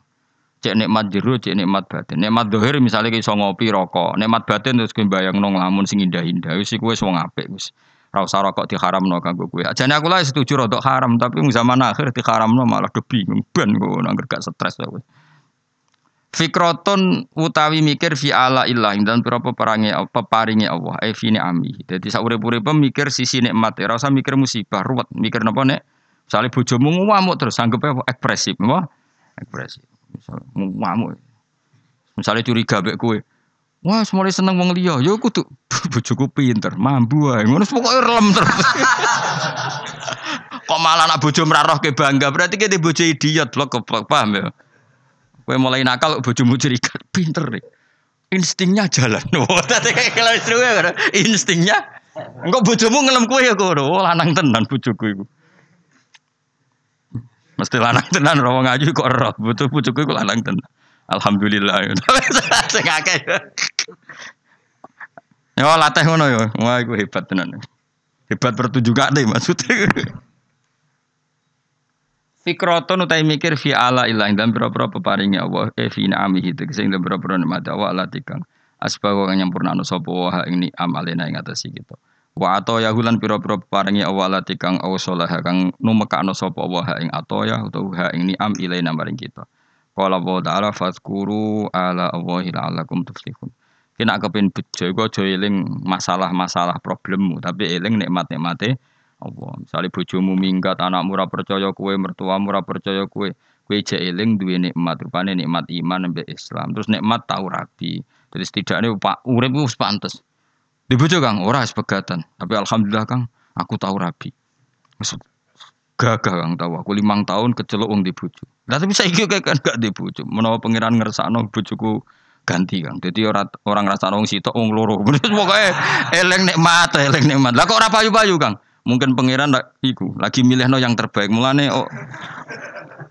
Speaker 1: cek nikmat jero, cek nikmat batin. Nikmat dohir misalnya kayak ngopi rokok, nikmat batin terus kowe bayang nong lamun sing indah-indah. Wis iku wis wong apik wis. Ora usah rokok diharamno kanggo kowe. Ajane aku lah setuju rodok haram, tapi zaman akhir diharamno malah do bingung ben kok nang gak stres kowe. Fikroton utawi mikir fi ala ilah dan pira peparingi peparingi Allah ai fi ni'ami. Dadi sak urip-uripe mikir sisi nikmat, ora usah mikir musibah, ruwet mikir napa nek Misalnya bojomu ngamuk terus anggap ekspresif, apa? Ekspresif. Misal ngamuk. Misalnya curiga mbek kowe. Wah, semuanya seneng wong liya. Ya kudu *laughs* bojoku pinter, mambu ae. Ngono pokoke relem terus. *laughs* Kok malah anak bojo meraroh ke bangga, berarti kita bojo idiot lo paham ya? Kowe mulai nakal bojomu curiga, *laughs* pinter nih. Instingnya jalan. Kalau instingnya Engkau bojomu ngelem kue ya oh, lanang tenan bojoku iku. Mesti lanang tenan ora ngaji kok roh. Butuh pucuku iku lanang tenan. Alhamdulillah. *laughs* Sing akeh. Ya latih ngono ya. Wah iku hebat tenan. Hebat pertunjukan deh maksudnya. Fikroton utai mikir fi ala ilah dan berapa peparingi Allah e fi na'amihi sing dan berapa nikmat Allah ala tikang asbawa kang nyampurnano sapa wa ing amalena ing atase kita. Wa ato ya hulan pira-pira paringi awalati kang awsalah kang numekakno sapa Allah ha ing ato ya utawa ha ing ni'am ilaina maring kita. Qala wa ta'ala fazkuru ala Allahi la'allakum tuflihun. Kena kepen bejo iku aja eling masalah-masalah problemmu, tapi eling nikmat-nikmate Allah. Misalnya bojomu minggat, anakmu ora percaya kue, mertuamu ora percaya kue, kue jek eling duwe nikmat, rupane nikmat iman mbek Islam. Terus nikmat tau rabi. Jadi setidaknya pak urip wis pantes. Di bojo Kang ora wis pegatan, tapi alhamdulillah Kang aku tahu rabi. Wis gagah Kang tahu aku limang tahun kecelok wong di bojo. Lah tapi saiki kan gak di bojo. Menawa pangeran ngersakno bojoku ganti Kang. Jadi orang orang ngerasa wong sitok wong loro. *laughs* Pokoke eleng nikmat, eleng nikmat. Lah kok ora payu-payu Kang? Mungkin pangeran iku lagi milihno yang terbaik. Mulane oh,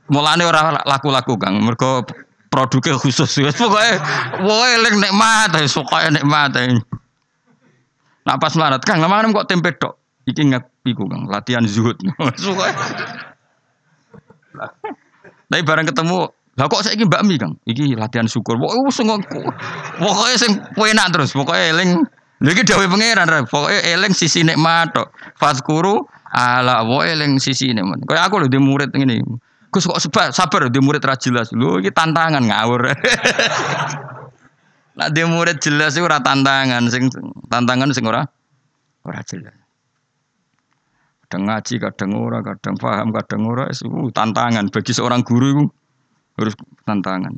Speaker 1: mulane ora laku-laku Kang. Mergo produknya khusus. Pokoke pokoke eleng nikmat, pokoke nikmat. Nah pas melarat Kang, lama kok tempe tok. Iki nggak iku Kang, latihan zuhud. *laughs* Tapi barang ketemu lah kok saiki bakmi, Kang? Iki latihan syukur. Pokoke wis pokoke sing enak terus, pokoke eling. Lha iki dawuh pangeran, pokoke eling sisi nikmat tok. Fazkuru ala wa eling sisi nikmat. Kayak aku lho di murid ngene. Gus kok sabar, sabar di murid ra jelas. Lho iki tantangan ngawur. *laughs* Nah di murid jelas itu ora tantangan, sing tantangan sing ora ora jelas. Kadang ngaji, kadang ora, kadang paham, kadang ora, itu tantangan bagi seorang guru itu harus tantangan.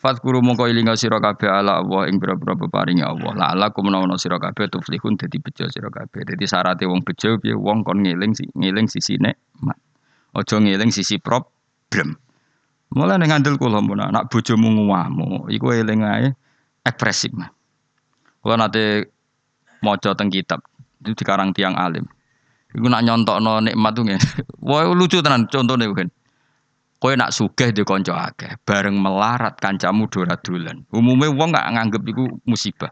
Speaker 1: Fatkuru mongko ilinga sira kabeh ala Allah ing pira-pira peparinge Allah. La ala kumenawa sira kabeh tuflihun dadi bejo sira kabeh. Dadi syaraté wong bejo piye wong kon ngeling ngeling sisine mak. Aja ngeling sisi problem. Mulai ning ngandel kula mun anak bojomu nguwamu, iku eling ae ekspresif. Kula nate maca teng kitab itu dikarang tiang alim. Iku nak nyontokno nikmat tuh *laughs* Wah lucu tenan contone kan. Kowe nak sugih di kanca akeh, bareng melarat kancamu dora dolan. Umume wong gak nganggep iku musibah.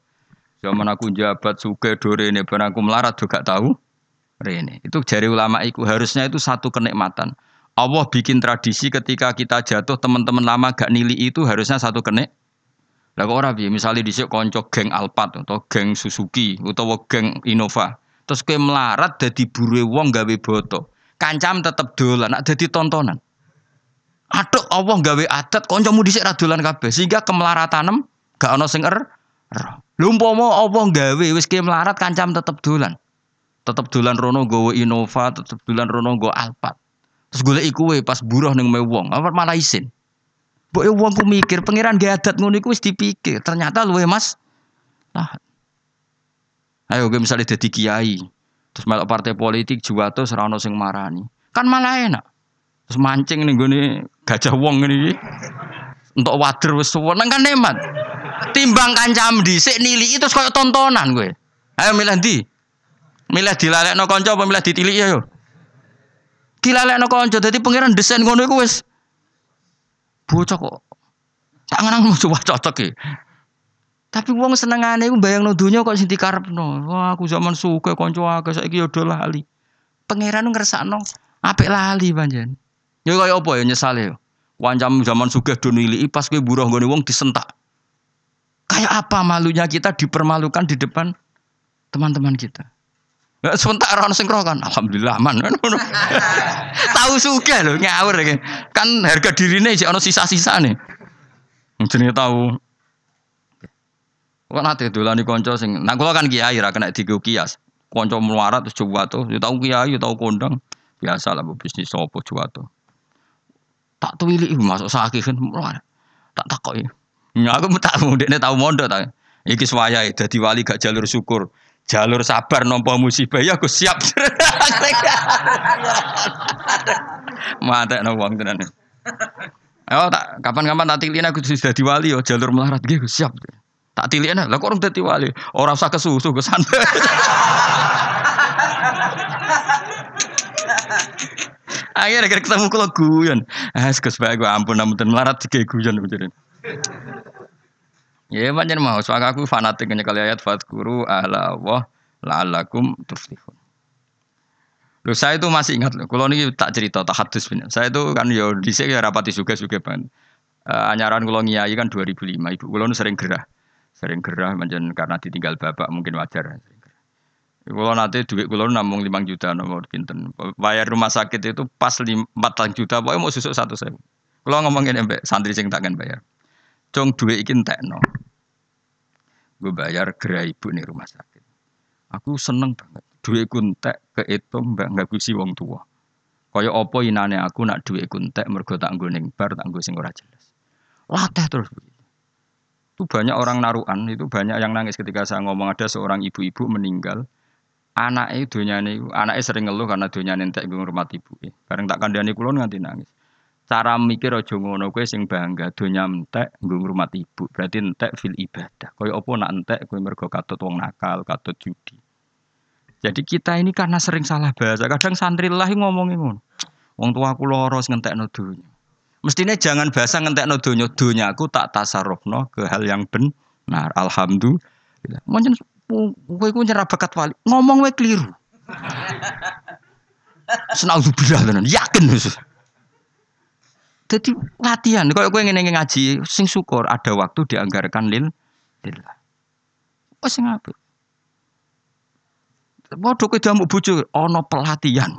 Speaker 1: Zaman aku jabat sugih do rene, bareng aku melarat juga tahu rene. Itu jari ulama iku harusnya itu satu kenikmatan. Allah bikin tradisi ketika kita jatuh teman-teman lama gak nili itu harusnya satu kenik. Lah kok ora piye? Misale dhisik kanca geng Alphard atau geng Suzuki utawa geng Innova. Terus kowe melarat dadi buru wong gawe boto. Kancam tetep dolan, nak dadi tontonan. Aduh Allah gawe adat kancamu dhisik ra dolan kabeh sehingga kemelaratanem gak ana sing er. Lha umpama Allah gawe wis ke melarat kancam tetep dolan. Tetep dolan rono gawe Innova, tetep dolan rono gawe Alphard. Terus golek iku pas buruh ning wong, apa malah isin. Mbok wong ku mikir pangeran gawe adat ngono iku wis dipikir, ternyata luwe Mas. Nah. Ayo gue misalnya jadi kiai, terus melok partai politik juwato serano sing marani. Kan malah enak. Terus mancing nih gue nih gajah wong ini. Untuk wader wis suweneng kan nikmat. Timbang kancam dhisik nili itu koyo tontonan gue. Ayo milih ndi? Milih dilalekno kanca apa milih ditilik ya yo? Dilalekno kanca dadi pangeran desain ngono iku wis bocah kok. Tak ngenang mau coba cocok ya. Tapi wong senengane iku bayangno donya kok sing dikarepno. Wah, aku zaman suka kanca akeh saiki yo do lali. Pangeran ngersakno apik lali panjen. Ya kaya apa ya nyesale yo. Wancam zaman sugih do niliki pas kowe buruh nggone wong disentak. Kayak apa malunya kita dipermalukan di depan teman-teman kita. Nah, sebentar orang sing kan, alhamdulillah man. *laughs* Tahu sugih lho ngawur kan harga dirine sih ono sisa-sisa nih. Jenenge tahu. Kok nate dolani kanca sing nah kula kan kiai ra kena digo kias. Kanca melarat terus coba tuh, ya tahu kiai, ya tahu kondang. Biasa lah bisnis sopo coba tuh. Tak tuwili masuk sakit kan Tak takoki. Ya aku tak *laughs* mudene tahu mondok ta. Iki swaya dadi wali gak jalur syukur. Jalur sabar nompo musibah ya aku siap. Mate no wong tenan. Oh tak kapan-kapan tak tilin aku sudah di wali yo jalur melarat gitu siap. Tak tilik lah kok orang dadi wali. Orang usah kesusu ke santai. Akhirnya ketemu kalau guyon. Sekus bae gue ampun namun melarat tiga guyon. Ya pancen mau soal aku fanatik kali ayat fatkuru ala Allah la'allakum tuflihun. Loh saya itu masih ingat loh, kalau ini tak cerita, tak hadis bener. Saya itu kan yo sini ya rapati juga juga ban. Uh, anyaran kalau ngiyai kan 2005, ibu kalau sering gerah. Sering gerah macam karena ditinggal bapak mungkin wajar. Kalau nanti duit kulo namung lima juta nomor pinten. Bayar rumah sakit itu pas empat juta, pokoknya mau susuk satu saya. Kalau ngomongin mbak santri sing takkan bayar. Cong duit ikin tekno. Gue bayar gerai ibu nih rumah sakit. Aku seneng banget. Duit kuntek ke itu mbak nggak gusi wong tua. Kaya opo inane aku nak duit kuntek mergo tak ning bar tak sing ora jelas. Latih terus Itu banyak orang naruhan, itu banyak yang nangis ketika saya ngomong ada seorang ibu-ibu meninggal anaknya dunyane anaknya sering ngeluh karena dunia nentek gue rumah ibu. Bareng tak kandhani kulon nganti nangis. Cara mikir aja ngono kowe sing bangga dunia entek gue rumah ibu. Berarti entek fil ibadah. Kaya apa nak entek kowe mergo katut wong nakal, katut judi. Jadi kita ini karena sering salah bahasa. Kadang santri lah ngomongin ngono. Wong tua aku loros ngentekno dunya. Mestinya jangan bahasa ngentekno dunya. Dunya aku tak tasarrufno ke hal yang benar. Alhamdulillah. Mungkin kowe ku nyerah wali. Ngomong wae keliru. Senauzubillah tenan, yakin. Jadi latihan, kalau gue ingin ngaji, sing syukur ada waktu dianggarkan lil lillah. Oh sing apa? Waduh kowe jamu bojo ono pelatihan.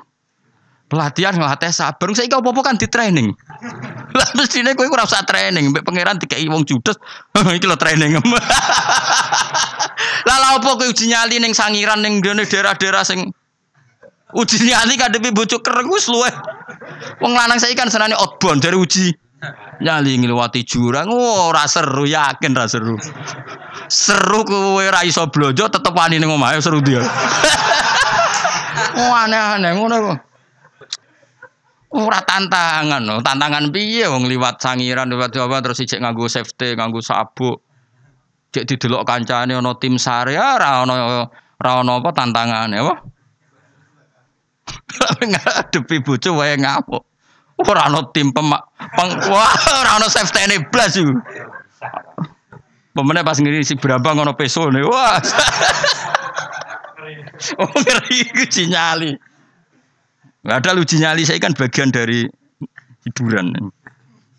Speaker 1: Pelatihan ngelatih sabar. Saya apa-apa kan di training. *laughs* Lah mestine kowe ora usah training, mbek pangeran dikai wong judes. *laughs* Iki lho training. *laughs* Lah lha opo kowe uji nyali ning sangiran ning daerah-daerah sing uji nyali kadepi bojo kereng wis luwe. Wong lanang saiki kan senane outbound dari uji nyali ngliwati jurang. Oh, ora seru, yakin ora seru. Seru kowe ra iso blojo tetep wani ning omahe seru dia. Oh aneh-aneh ngono kok. Ora tantangan, no. tantangan piye wong liwat sangiran liwat Jawa terus ijek nganggo safety, nganggo sabuk. Cek didelok kancane ana tim sar ya ora ana ora ana apa tantangane apa. Ngadepi bojo wae ngapuk. Ora ana tim pemak peng, wah ora ana safety blas iku. Pemene pas ngiri si berapa ngono peso nih, wah. oh ngeri ku nyali. Gak ada uji nyali saya kan bagian dari hiburan.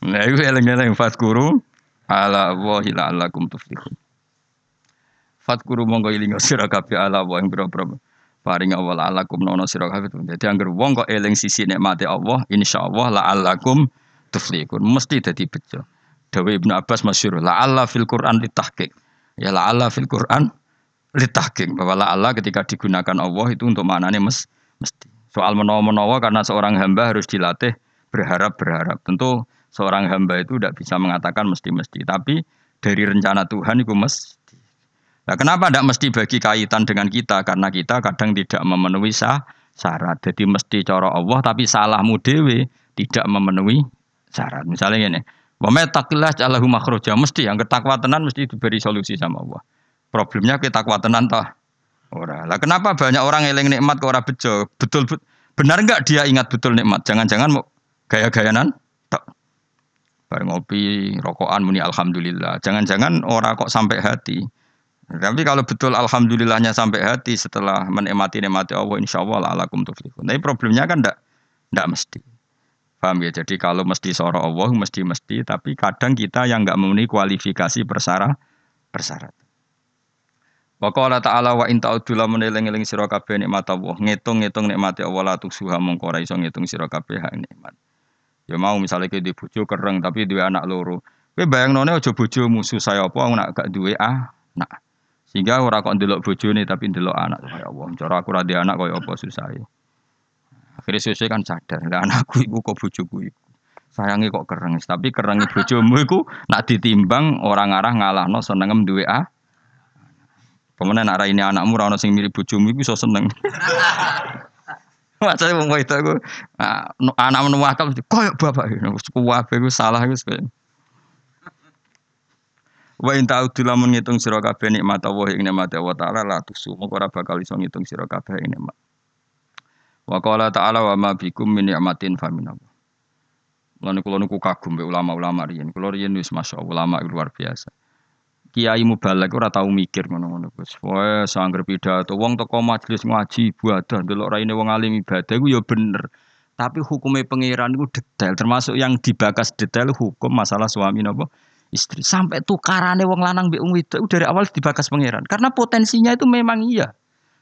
Speaker 1: Nah itu eleng-eleng fatkuru ala wahi la'allakum tuflihun. Fatkuru monggo ilinga sira kabeh ala wa ing paring awal alakum nono sira kabeh. Dadi anggere wong kok eling sisi nikmate Allah, insyaallah la alakum tuflihun. Mesti dadi bejo. Dawe Ibnu Abbas masyhur la Allah fil Quran litahqiq. Ya la Allah fil Quran litahqiq bahwa la Allah ketika digunakan Allah itu untuk maknanya mes, mesti. Soal menawa-menawa karena seorang hamba harus dilatih berharap-berharap. Tentu seorang hamba itu tidak bisa mengatakan mesti-mesti, tapi dari rencana Tuhan itu mesti. Nah, kenapa tidak mesti bagi kaitan dengan kita? Karena kita kadang tidak memenuhi sah, syarat. Jadi mesti cara Allah, tapi salahmu dewe tidak memenuhi syarat. Misalnya ini, Wa takillah jalahu makhroja mesti yang ketakwa tenan mesti diberi solusi sama Allah. Problemnya kita takwa tenan toh. Ora. Lah kenapa banyak orang eling nikmat ke orang bejo? Betul, betul benar enggak dia ingat betul nikmat? Jangan-jangan mau gaya-gayanan? Tak. Bareng ngopi, rokokan muni alhamdulillah. Jangan-jangan orang kok sampai hati. Tapi kalau betul alhamdulillahnya sampai hati setelah menikmati nikmati Allah insya Allah alakum tuflihun. Tapi problemnya kan ndak ndak mesti. Paham ya? Jadi kalau mesti soro Allah mesti mesti, tapi kadang kita yang nggak memenuhi kualifikasi persara persyarat. Wa qala ta'ala wa in ta'udzu lamun eling-eling sira kabeh nikmat Allah, ngitung-ngitung nikmati Allah la tuksuha mongko ora iso ngitung sira kabeh nikmat. Ya mau misalnya ke di kereng tapi duwe anak loro. Kowe bayangnone aja musuh saya apa nak gak duwe anak. Sehingga ora kok ndelok bojone tapi ndelok anak ya Allah. Cara aku ra anak kaya apa susah ya. Akhirnya sesuai kan sadar, lah anakku iku kok bojoku iku. Sayangi kok kereng, tapi kerengi bojomu iku nak ditimbang orang arah ngalahno senengem duwe ah. Pemenang nak ini anakmu ora ono sing mirip bojomu iku iso seneng. *laughs* Macane wong itu aku anak menuwakal koyo bapak kuwabe iku salah iku Wa in ta'udu lamun ngitung sira kabeh nikmat Allah ing nikmat Allah taala la tusu moko ora bakal iso ngitung sira kabeh ing nikmat. Wa qala ta'ala wa ma bikum min ni'matin fa min Allah. Lan kula niku kagum ulama-ulama riyen. Kula riyen wis masyaallah ulama luar biasa. Kiai mubalek ora tau mikir ngono-ngono Gus. Wae sangger pidato wong teko majelis ngaji ibadah delok raine wong alim ibadah iku ya bener. Tapi hukumnya pangeran itu detail, termasuk yang dibakas detail hukum masalah suami nopo istri. Sampai tukarannya wong lanang mbek wong wedok dari awal dibakas pangeran. Karena potensinya itu memang iya.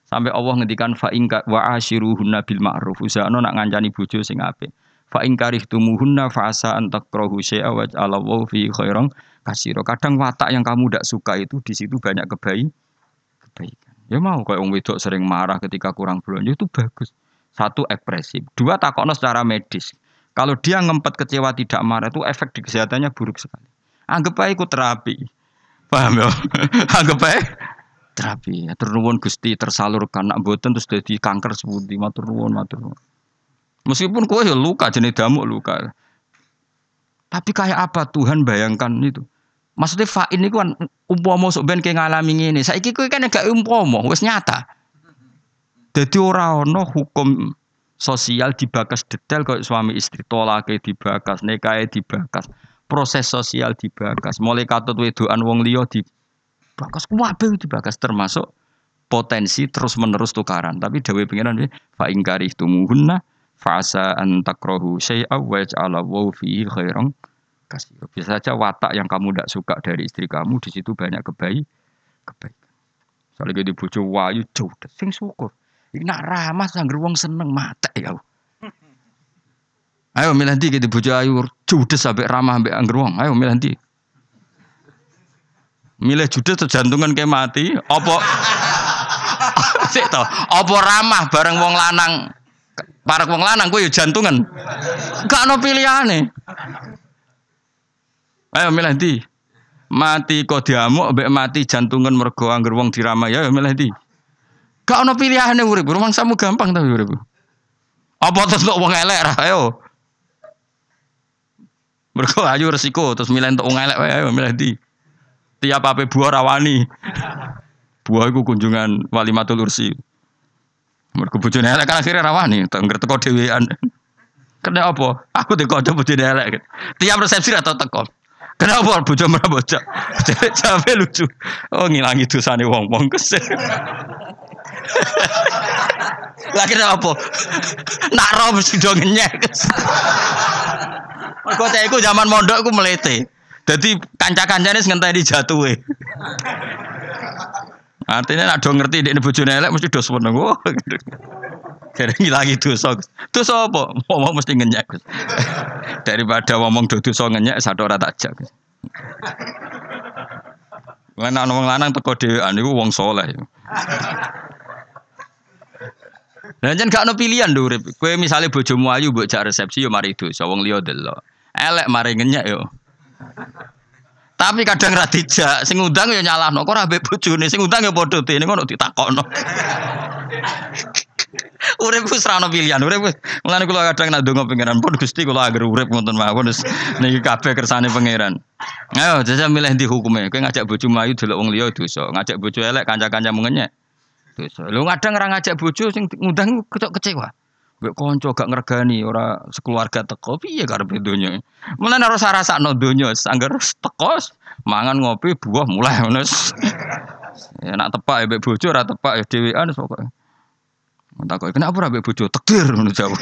Speaker 1: Sampai Allah ngendikan fa in wa ashiruhunna bil ma'ruf. Usahano nak ngancani bojo sing apik. Fa in karihtumuhunna fa asa an takrahu syai'a wa ja'alallahu fi khairan kasiro. Kadang watak yang kamu tidak suka itu di situ banyak kebaik kebaikan. Ya mau kayak wong wedok sering marah ketika kurang belanja itu bagus. Satu ekspresif, dua takokno secara medis. Kalau dia ngempet kecewa tidak marah itu efek di kesehatannya buruk sekali. Anggap aja ikut terapi. Paham ya? *laughs* Anggap aja terapi. Ya, Gusti tersalurkan nak boten terus jadi kanker sebuti matur nuwun matur nuwun. Meskipun kue ya luka jenis damuk luka. Tapi kayak apa Tuhan bayangkan itu? Maksudnya fa ini kan umpama sok ben kayak ngalami ini. Saiki kue kan gak umpama, wes nyata. Jadi orang no hukum sosial dibakas detail kayak suami istri tolake dibakas, nekae dibakas, proses sosial dibakas, mulai katut wedoan wong liya di bakas kuwabe dibakas termasuk potensi terus menerus tukaran. Tapi dawe pengiran fa ingkari tumuhunna fasa an takrahu syai'a wa ja'ala wa fihi khairan kasih. Bisa saja watak yang kamu tidak suka dari istri kamu di situ banyak kebaik kebaikan. Soalnya di bojo wayu jauh sing syukur. Ini nak ramah sangger wong seneng mata ya. Ayo milih nanti di bojo ayu judes sampai ramah sampai angger wong. Ayo milih nanti. Milih judes atau jantungan kayak mati, opo sih toh, opo ramah bareng wong lanang, para wong lanang gue ya jantungan, gak no nih. Ayo milih di, mati kok diamuk, be mati jantungan mergo angger wong diramah ya milih di. Gak no nih urip, rumang samu gampang tapi urip. Apa terus wong elek ra ayo. Mergo ayu resiko terus milih untuk wong elek ayo milih di tiap apa buah rawani. Buah itu kunjungan wali matul ursi. Mereka bojone elek kan akhirnya rawani, tengger teko dhewean. Kena apa? Aku teko aja bojone elek. Tiap resepsi atau teko. Kenapa bojo merah? Capek *laughs* lucu. Oh ngilangi dosane wong-wong kesel. Lagi apa? Nak mesti do ngenyek. Mergo iku zaman mondok aku melete. Jadi kanca-kancane ngenteni jatuhe. Artinya nak do ngerti ini bojone elek mesti dos seneng. Oh, Jadi ngilangi dosa. Dosa apa? Ngomong mesti ngenyek. Daripada ngomong do dosa ngenyek satu ora tak jak. Mana wong lanang teko dhewean iku wong soleh. Dan jan gak ono pilihan lho urip. Kowe misale bojomu ayu mbok jak resepsi yo mari dosa wong liya delok. Elek mari ngenyek yo. Tapi kadang ra dijak, sing ngundang ya nyalahno, kok ora mbek bojone, sing ngundang ya padha dene ngono ditakokno. *laughs* urip wis ra ono pilihan, urip wis. Mulane kula kadang nak ndonga pangeran pun Gusti kula agar urip ngoten mawon wis niki kabeh kersane pangeran. Ayo jajal milih di hukume. Kowe ngajak bojo mlayu delok wong liya dosa, ngajak bojo elek kanca-kanca mengenyek. Dosa. Lu kadang ora ngajak bojo sing ngundang kecewa. Mbek konco gak ngergani ora sekeluarga teko piye karepe donya. Mulane ora rasakno donya, angger teko mangan ngopi buah mulai ngono. ya nak tepak ya mbek bojo ora tepak ya dhewean pokoke. Takok kenapa ora mbek bojo takdir ngono jawab.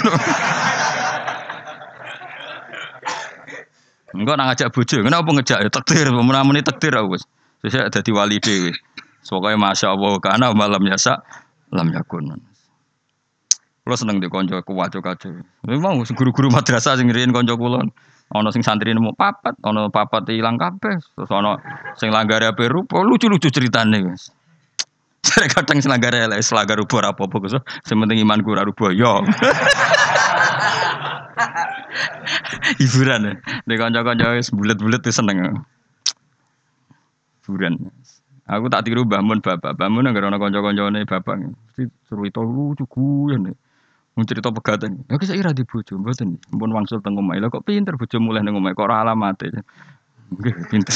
Speaker 1: Enggak nang ngajak bojo, kenapa ngejak ya takdir, menamuni takdir aku wis. Sesuk dadi wali dhewe. Pokoke masyaallah kana malam yasa lam yakun. Kulo seneng di konco kuwaco kaco. Memang guru-guru madrasah sing riyen konco kulo. Ono sing santri nemu papat, ono papat hilang kabeh. Terus ono sing langgare ape rupa lucu-lucu ceritane wis. Saya kadang selanggar elek selanggar rupa apa-apa Gus. Sementing iman ora rupa yo. *laughs* Hiburan ya. Di konco-konco wis bulet-bulet seneng. Hiburan. Aku tak tiru bangun bapak. Bangun nggak ada konco-koncone bapak. Mesti seru itu lucu guyon. Mau cerita pegatan. Ya kisah ira di bojo, mboten. Mpun wangsul teng omah. Lah kok pinter bojo mulai nang omah kok ora alamate. Nggih, pinter.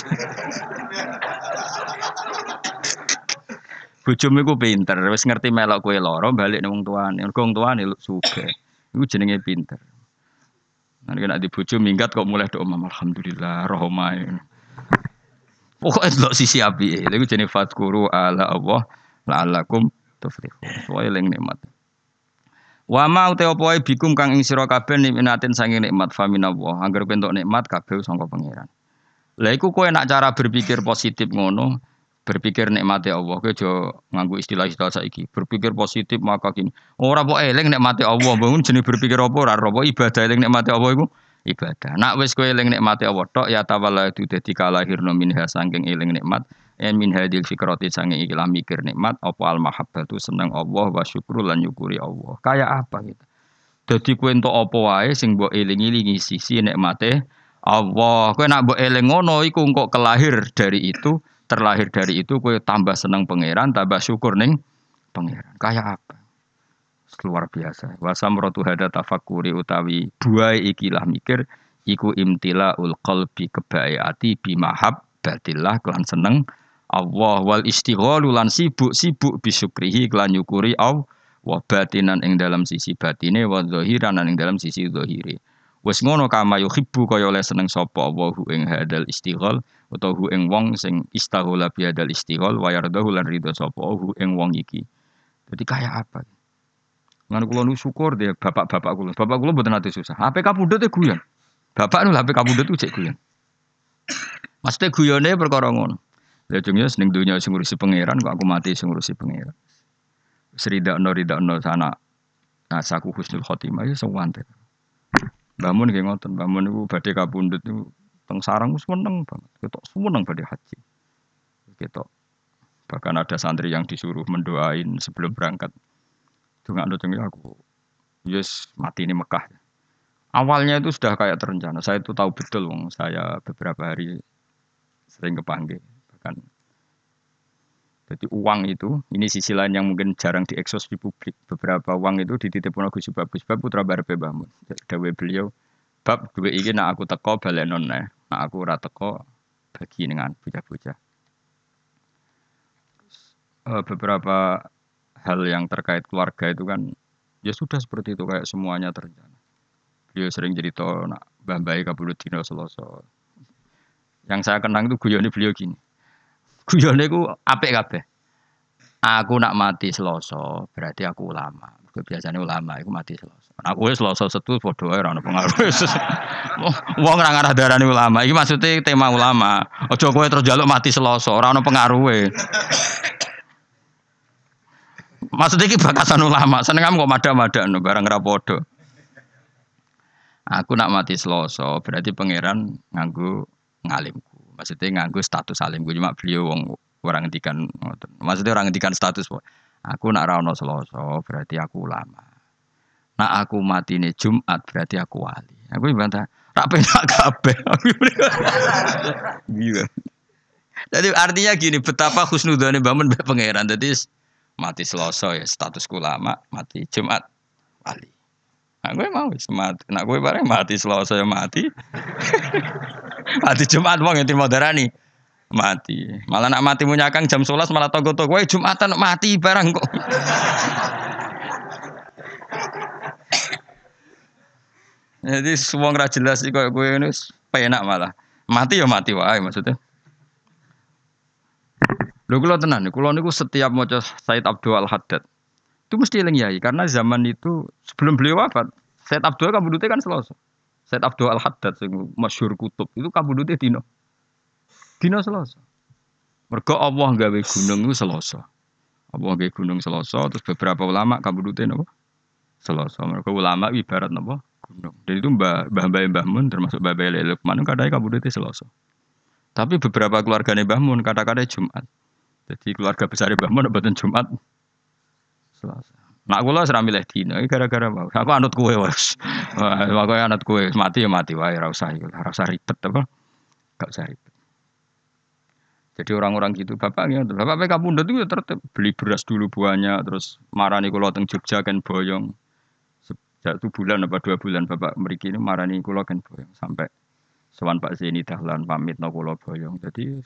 Speaker 1: Bojomu iku pinter, wis ngerti melok kowe lara balik nang wong tuane. Mergo wong sugih. Iku jenenge pinter. Nanti kena di bojo minggat kok mulai doa alhamdulillah rohmai. Pokoknya delok sisi api, itu jenis fatkuru ala Allah la'allakum tuflihun. Soalnya yang nikmat. Wa ma uta apa bikum kang ing sira kabeh nikmatin sange nikmat faminallah. Angger bentuk nikmat kabeh sangka pangeran. Lah iku kowe nak cara berpikir positif ngono, berpikir nikmati Allah kowe aja nganggo istilah-istilah saiki berpikir positif maka gini ora kok eling nikmati Allah bangun jenis berpikir apa ora apa ibadah eling nikmati Allah iku ibadah. Nak wis kowe eling nikmati Allah tok ya tawalla itu dadi kalahirno minha saking eling nikmat. En min hadil fikrati sange iki mikir nikmat apa al mahabbatu seneng Allah wa syukru lan nyukuri Allah. Kayak apa gitu? Dadi kowe entuk apa wae sing mbok eling-elingi sisi nikmate Allah. Kowe nak mbok eling ngono iku kok kelahir dari itu terlahir dari itu kue tambah seneng pangeran, tambah syukur neng pangeran. Kayak apa? Luar biasa. Wasam rotu hada tafakuri utawi dua ikilah mikir iku imtila ul qalbi kebae ati bimahab batillah kelan seneng Allah wal istighalu lan sibuk sibuk bisyukrihi kelan nyukuri Allah wa batinan ing dalam sisi batine wa ing dalam sisi zahire. Wes ngono kama yuhibbu kaya oleh seneng sapa Allah ing hadal istighal utawa hu ing wong sing istaghala bi hadal istighal wa yardahu lan ridho sapa hu ing wong iki. Jadi kayak apa? Ngono kula nu syukur deh bapak-bapak kula. Bapak kula mboten ate susah. HP kapundhut e guyon. Bapak nu HP kapundhut ku cek guyon. Maksudnya guyone perkara ngono. Ya jeng ya seneng dunya sing ngurusi pangeran kok aku mati sing ngurusi pangeran. Seridakno ridakno sana Nah, saku husnul khotimah ya sewante. Bangun kayak ngoten, bangun itu badai kabundut itu teng sarang seneng banget, kita seneng badai haji, kita bahkan ada santri yang disuruh mendoain sebelum berangkat, nggak ada aku, yes mati ini Mekah. Awalnya itu sudah kayak terencana, saya itu tahu betul, wong saya beberapa hari sering kepanggil, bahkan jadi uang itu, ini sisi lain yang mungkin jarang dieksos di publik. Beberapa uang itu dititipkan Gus Bab. Gus Bab putra Barbe Bahmun. Dawe beliau, bab dua ini nak aku teko balenon nih, nak aku ora teko bagi dengan bocah-bocah. Uh, beberapa hal yang terkait keluarga itu kan ya sudah seperti itu kayak semuanya terencana. Beliau sering cerita nak bambai kabulut dino seloso. Yang saya kenang itu guyoni beliau gini. Guyone ku apik kabeh. Aku nak mati Selasa, berarti aku ulama. Biasanya ulama iku mati Selasa. Aku wis Selasa setu padha ora ono pengaruh. *laughs* Wong ora ngarah darani ulama. Iki maksudnya tema ulama. Aja kowe terus jaluk mati Selasa, ora ono pengaruhe. Maksudnya iki bakasan ulama. Seneng kok mada-madano barang ra padha. Aku nak mati Selasa, berarti pangeran nganggo ngalimku. Maksudnya nganggu status salim gue cuma beliau wong orang ngendikan maksudnya orang ngendikan status aku nak rano seloso berarti aku ulama nak aku mati nih Jumat berarti aku wali aku bantah tak penak kabeh gitu *laughs* jadi artinya gini betapa khusnudane bangun be pangeran jadi mati seloso ya status ulama mati Jumat wali Nah, gue mau mati. Nah, gue bareng mati selalu saya mati. *laughs* mati Jumat wong yang terima darani. Mati. Malah nak mati munyakang jam 11 malah togo-togo. Gue Jumatan mati barang kok. *laughs* Jadi semua nggak jelas sih kok gue ini penak malah. Mati ya mati wae maksudnya. Lho kula tenan, kula niku setiap maca Said Abdul Al Haddad itu mesti eling yai karena zaman itu sebelum beliau wafat Said Abdul kabudute kan Selasa. Said Abdul Al Haddad sing masyhur kutub itu kabudute dino. Dino Selasa. Mergo Allah gawe gunung itu Selasa. Allah gawe gunung Selasa terus beberapa ulama kabudute napa? Selasa. Mergo ulama ibarat napa? Gunung. Dan itu Mbah Mbah Mbah Mun termasuk Mbah Lukman kadang kabudute Selasa. Tapi beberapa keluarga Mbah Mun kata-kata Jumat. Jadi keluarga besar Mbah Mun mboten Jumat. Selasa. Nak kula ora milih dina gara-gara mau. Aku anut kowe wes. *laughs* Aku anut kowe mati ya mati wae ora usah iku. Usah ribet apa. Gak usah ribet. Jadi orang-orang gitu, bapak gitu, bapak PK Pundut itu ya tertib beli beras dulu buahnya, terus marani kulo teng Jogja kan boyong. Sejak itu bulan apa dua bulan bapak meriki ini marani kulo kan boyong sampai Sowan Pak Zeni dahlan pamit no kulo boyong. Jadi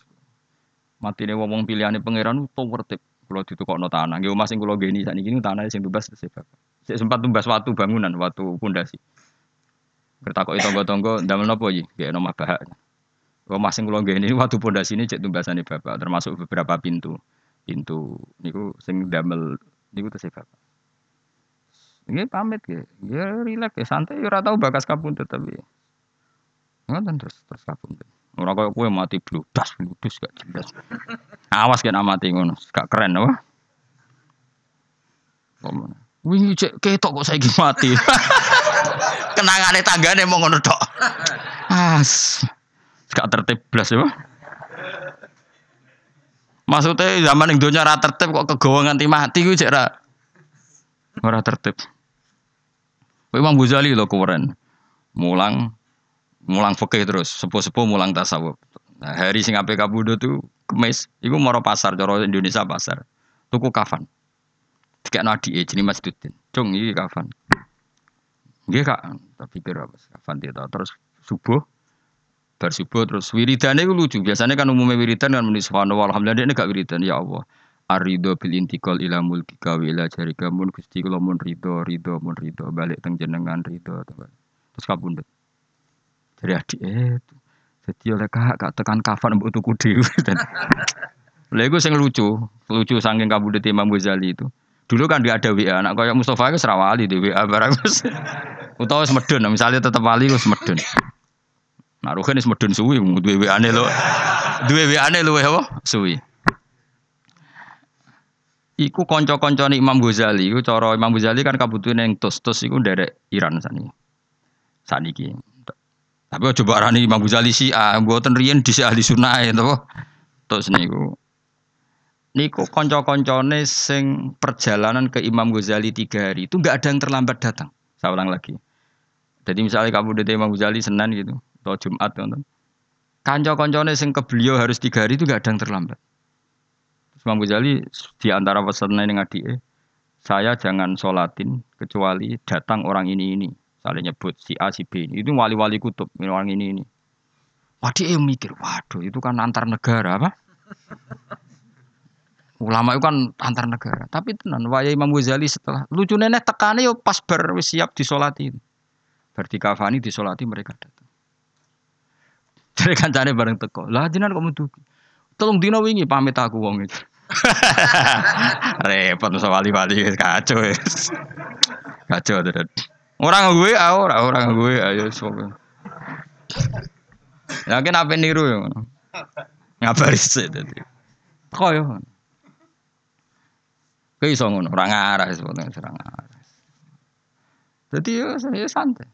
Speaker 1: mati nih wong pilihan pangeran itu tertib. Kalau no tanah, nggih omah sing kula geni sakniki tanah sing tumbas tesih Bapak. Sik sempat tumbas watu bangunan, watu pondasi. Kertakok tonggo-tonggo ndamel napa iki? Nggih omah bahak. Omah sing kula geni watu pondasi ini cek tumbasane Bapak, termasuk beberapa pintu. Pintu niku sing damel niku tesih Bapak. Ini pamit ya, ya rileks ya santai, ya tau bakas kapun tapi Ngoten terus terus kabundut. Ora kaya kowe mati bludas bludus gak jelas. Awas kan amati ngono, gak keren apa? Wingi cek ketok kok saiki mati. *laughs* Kenangane tanggane mau ngono tok. As. Gak tertib blas ya. Maksudnya zaman yang dunia rata tertib kok kegawa nganti mati gue cek ra ora tertib. Imam Ghazali lo keren. Mulang mulang fikih terus, sepuh-sepuh mulang tasawuf. Nah, hari sing ape kabudo tuh kemis, iku moro pasar cara Indonesia pasar. Tuku kafan. Tiga nadi eh jenis masjidin. Cung iki kafan. Nggih Kak, tak pikir apa kafan dia terus subuh bar subuh terus wiridane iku lucu. Biasanya kan umumnya wiridan kan muni subhanallah alhamdulillah ini gak wiridan ya Allah. Arido bil intikal ila mulki wa ila jarika mun Gusti kula mun rido rido mun rido balik teng jenengan rido terus kabundut. Jadi adik eh jadi oleh kak kak tekan kafan mbok tuku dhewe. *laughs* Lha iku sing lucu, lucu saking kabundut Imam Ghazali itu. Dulu kan dia ada WA, anak kayak Mustafa itu serawali di WA barang *laughs* utawa semedun, misalnya tetap wali gue semedun. Nah, Ruhin wis medun suwi, duwe WA-ne lho. Duwe WA-ne luwe apa? Suwi. Iku konco-koncone Imam Ghazali, iku cara Imam Ghazali kan kabutune yang tos-tos iku nderek Iran sani. Saniki. Tapi coba arani Imam Ghazali sih, ah, mboten riyen dhisik ahli sunnah ya to. Tos niku. Niku konco-koncone sing perjalanan ke Imam Ghazali tiga hari itu nggak ada yang terlambat datang. Saya ulang lagi. Jadi misalnya kamu dari Imam Ghazali Senin gitu, atau Jumat gitu. Kanco-koncone sing ke beliau harus tiga hari itu nggak ada yang terlambat. Imam Ghazali di antara pesan yang ngadi saya jangan sholatin kecuali datang orang ini ini. Saling nyebut si A si B ini. Itu wali-wali kutub orang ini ini. Wadi yang mikir, waduh itu kan antar negara apa? *laughs* Ulama itu kan antar negara. Tapi tenan, waya Imam Ghazali setelah lucu nenek tekane yo pas ber siap disolati. Berarti kafani disolati mereka datang. *laughs* Jadi kancane bareng teko. Lah jenengan kok metu. Tolong dina wingi pamit aku wong itu. *laughs* Repot nusa wali-wali kacau. Kacau tenan. Orang gue, ah, orang orang gue, ayo semoga. Yakin apa niru ya? Ngabari sih tadi. Kok ya? Kayak iso ngono, ora ngarah sebetulnya ngarah. Jadi ya saya santai.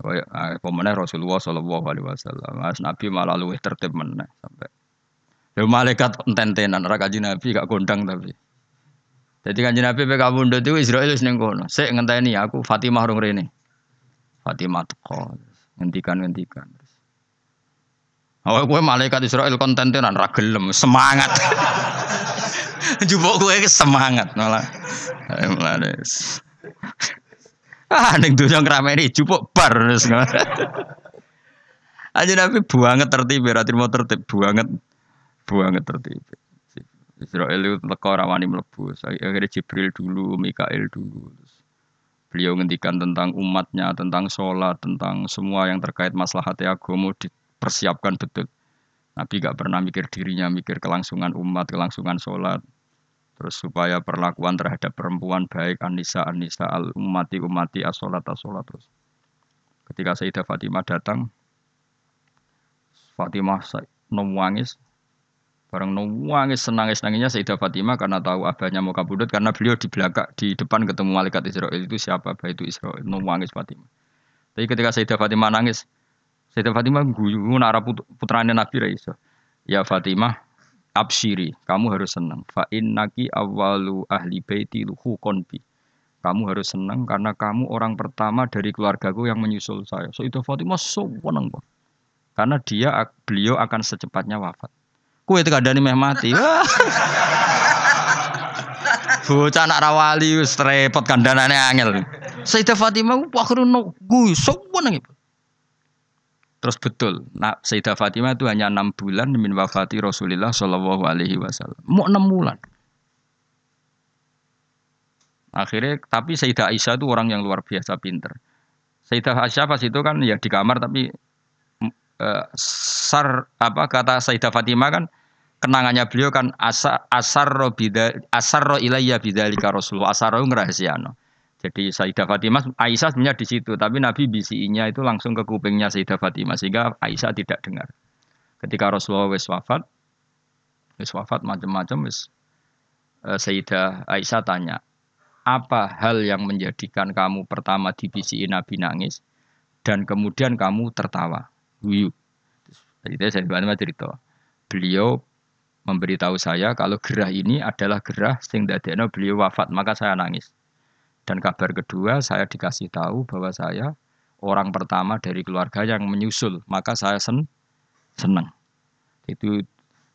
Speaker 1: Oh ya, pemenang Rasulullah Shallallahu Alaihi Wasallam, Mas Nabi malah luwih tertib meneh sampai. Lha malaikat ententenan ora kaji Nabi gak kondang tapi. Jadi kanjeng Nabi PK Bunda itu Israel wis ning kono. Sik ngenteni aku Fatimah rong rene. Fatimah teko. Ngentikan-ngentikan. Awal gue malaikat Israel kontentenan ra gelem semangat. *laughs* Jupuk gue semangat malah. Malah. Ah ning donya ngrameni jupuk bar wis. Aja Nabi banget tertib, ra trimo tertib banget. Banget tertib. Israel itu teko rawani mlebu. Akhirnya Jibril dulu, Mikail dulu. Beliau ngendikan tentang umatnya, tentang sholat, tentang semua yang terkait masalah hati agama dipersiapkan betul. Nabi gak pernah mikir dirinya, mikir kelangsungan umat, kelangsungan sholat. Terus supaya perlakuan terhadap perempuan baik anisa anisa al umati umati asolat asolat terus. Ketika Sayyidah Fatimah datang, Fatimah nangis, bareng nangis senangis nangisnya Sayyidah Fatimah karena tahu abahnya mau kabudut karena beliau di belakang di depan ketemu malaikat Israel itu siapa abah itu Israel nangis Fatimah. Tapi ketika Sayyidah Fatimah nangis, Sayyidah Fatimah guyu nara putranya Nabi Raisa. Ya Fatimah, absyiri, kamu harus senang. Fa innaki awalu ahli baiti luhu konbi. Kamu harus senang karena kamu orang pertama dari keluargaku yang menyusul saya. So itu Fatimah so senang Karena dia beliau akan secepatnya wafat. Kue itu kadang meh mati. *laughs* Bocah anak rawali wis repot kandhanane angel. Sayyidah Fatimah waktu no gue so seneng Terus betul, nah, Sayyidah Fatimah itu hanya enam bulan min wafati Rasulullah Shallallahu Alaihi Wasallam. Mau enam bulan. Akhirnya, tapi Sayyidah Aisyah itu orang yang luar biasa pinter. Sayyidah Aisyah pas itu kan ya di kamar tapi uh, sar apa kata Sayyidah Fatimah kan kenangannya beliau kan asar asar bida asar ilayya bidalika Rasulullah asar ngerahasiano. Jadi Sayyidah Fatimah, Aisyah sebenarnya di situ, tapi Nabi bisinya itu langsung ke kupingnya Sayyidah Fatimah sehingga Aisyah tidak dengar. Ketika Rasulullah wis wafat, wis wafat macam-macam wis eh, Sayyidah Aisyah tanya, apa hal yang menjadikan kamu pertama dibisi Nabi nangis dan kemudian kamu tertawa? Guyu. Jadi saya cerita, beliau memberitahu saya kalau gerah ini adalah gerah sing dadekno beliau wafat, maka saya nangis. Dan kabar kedua, saya dikasih tahu bahwa saya orang pertama dari keluarga yang menyusul, maka saya sen senang. Itu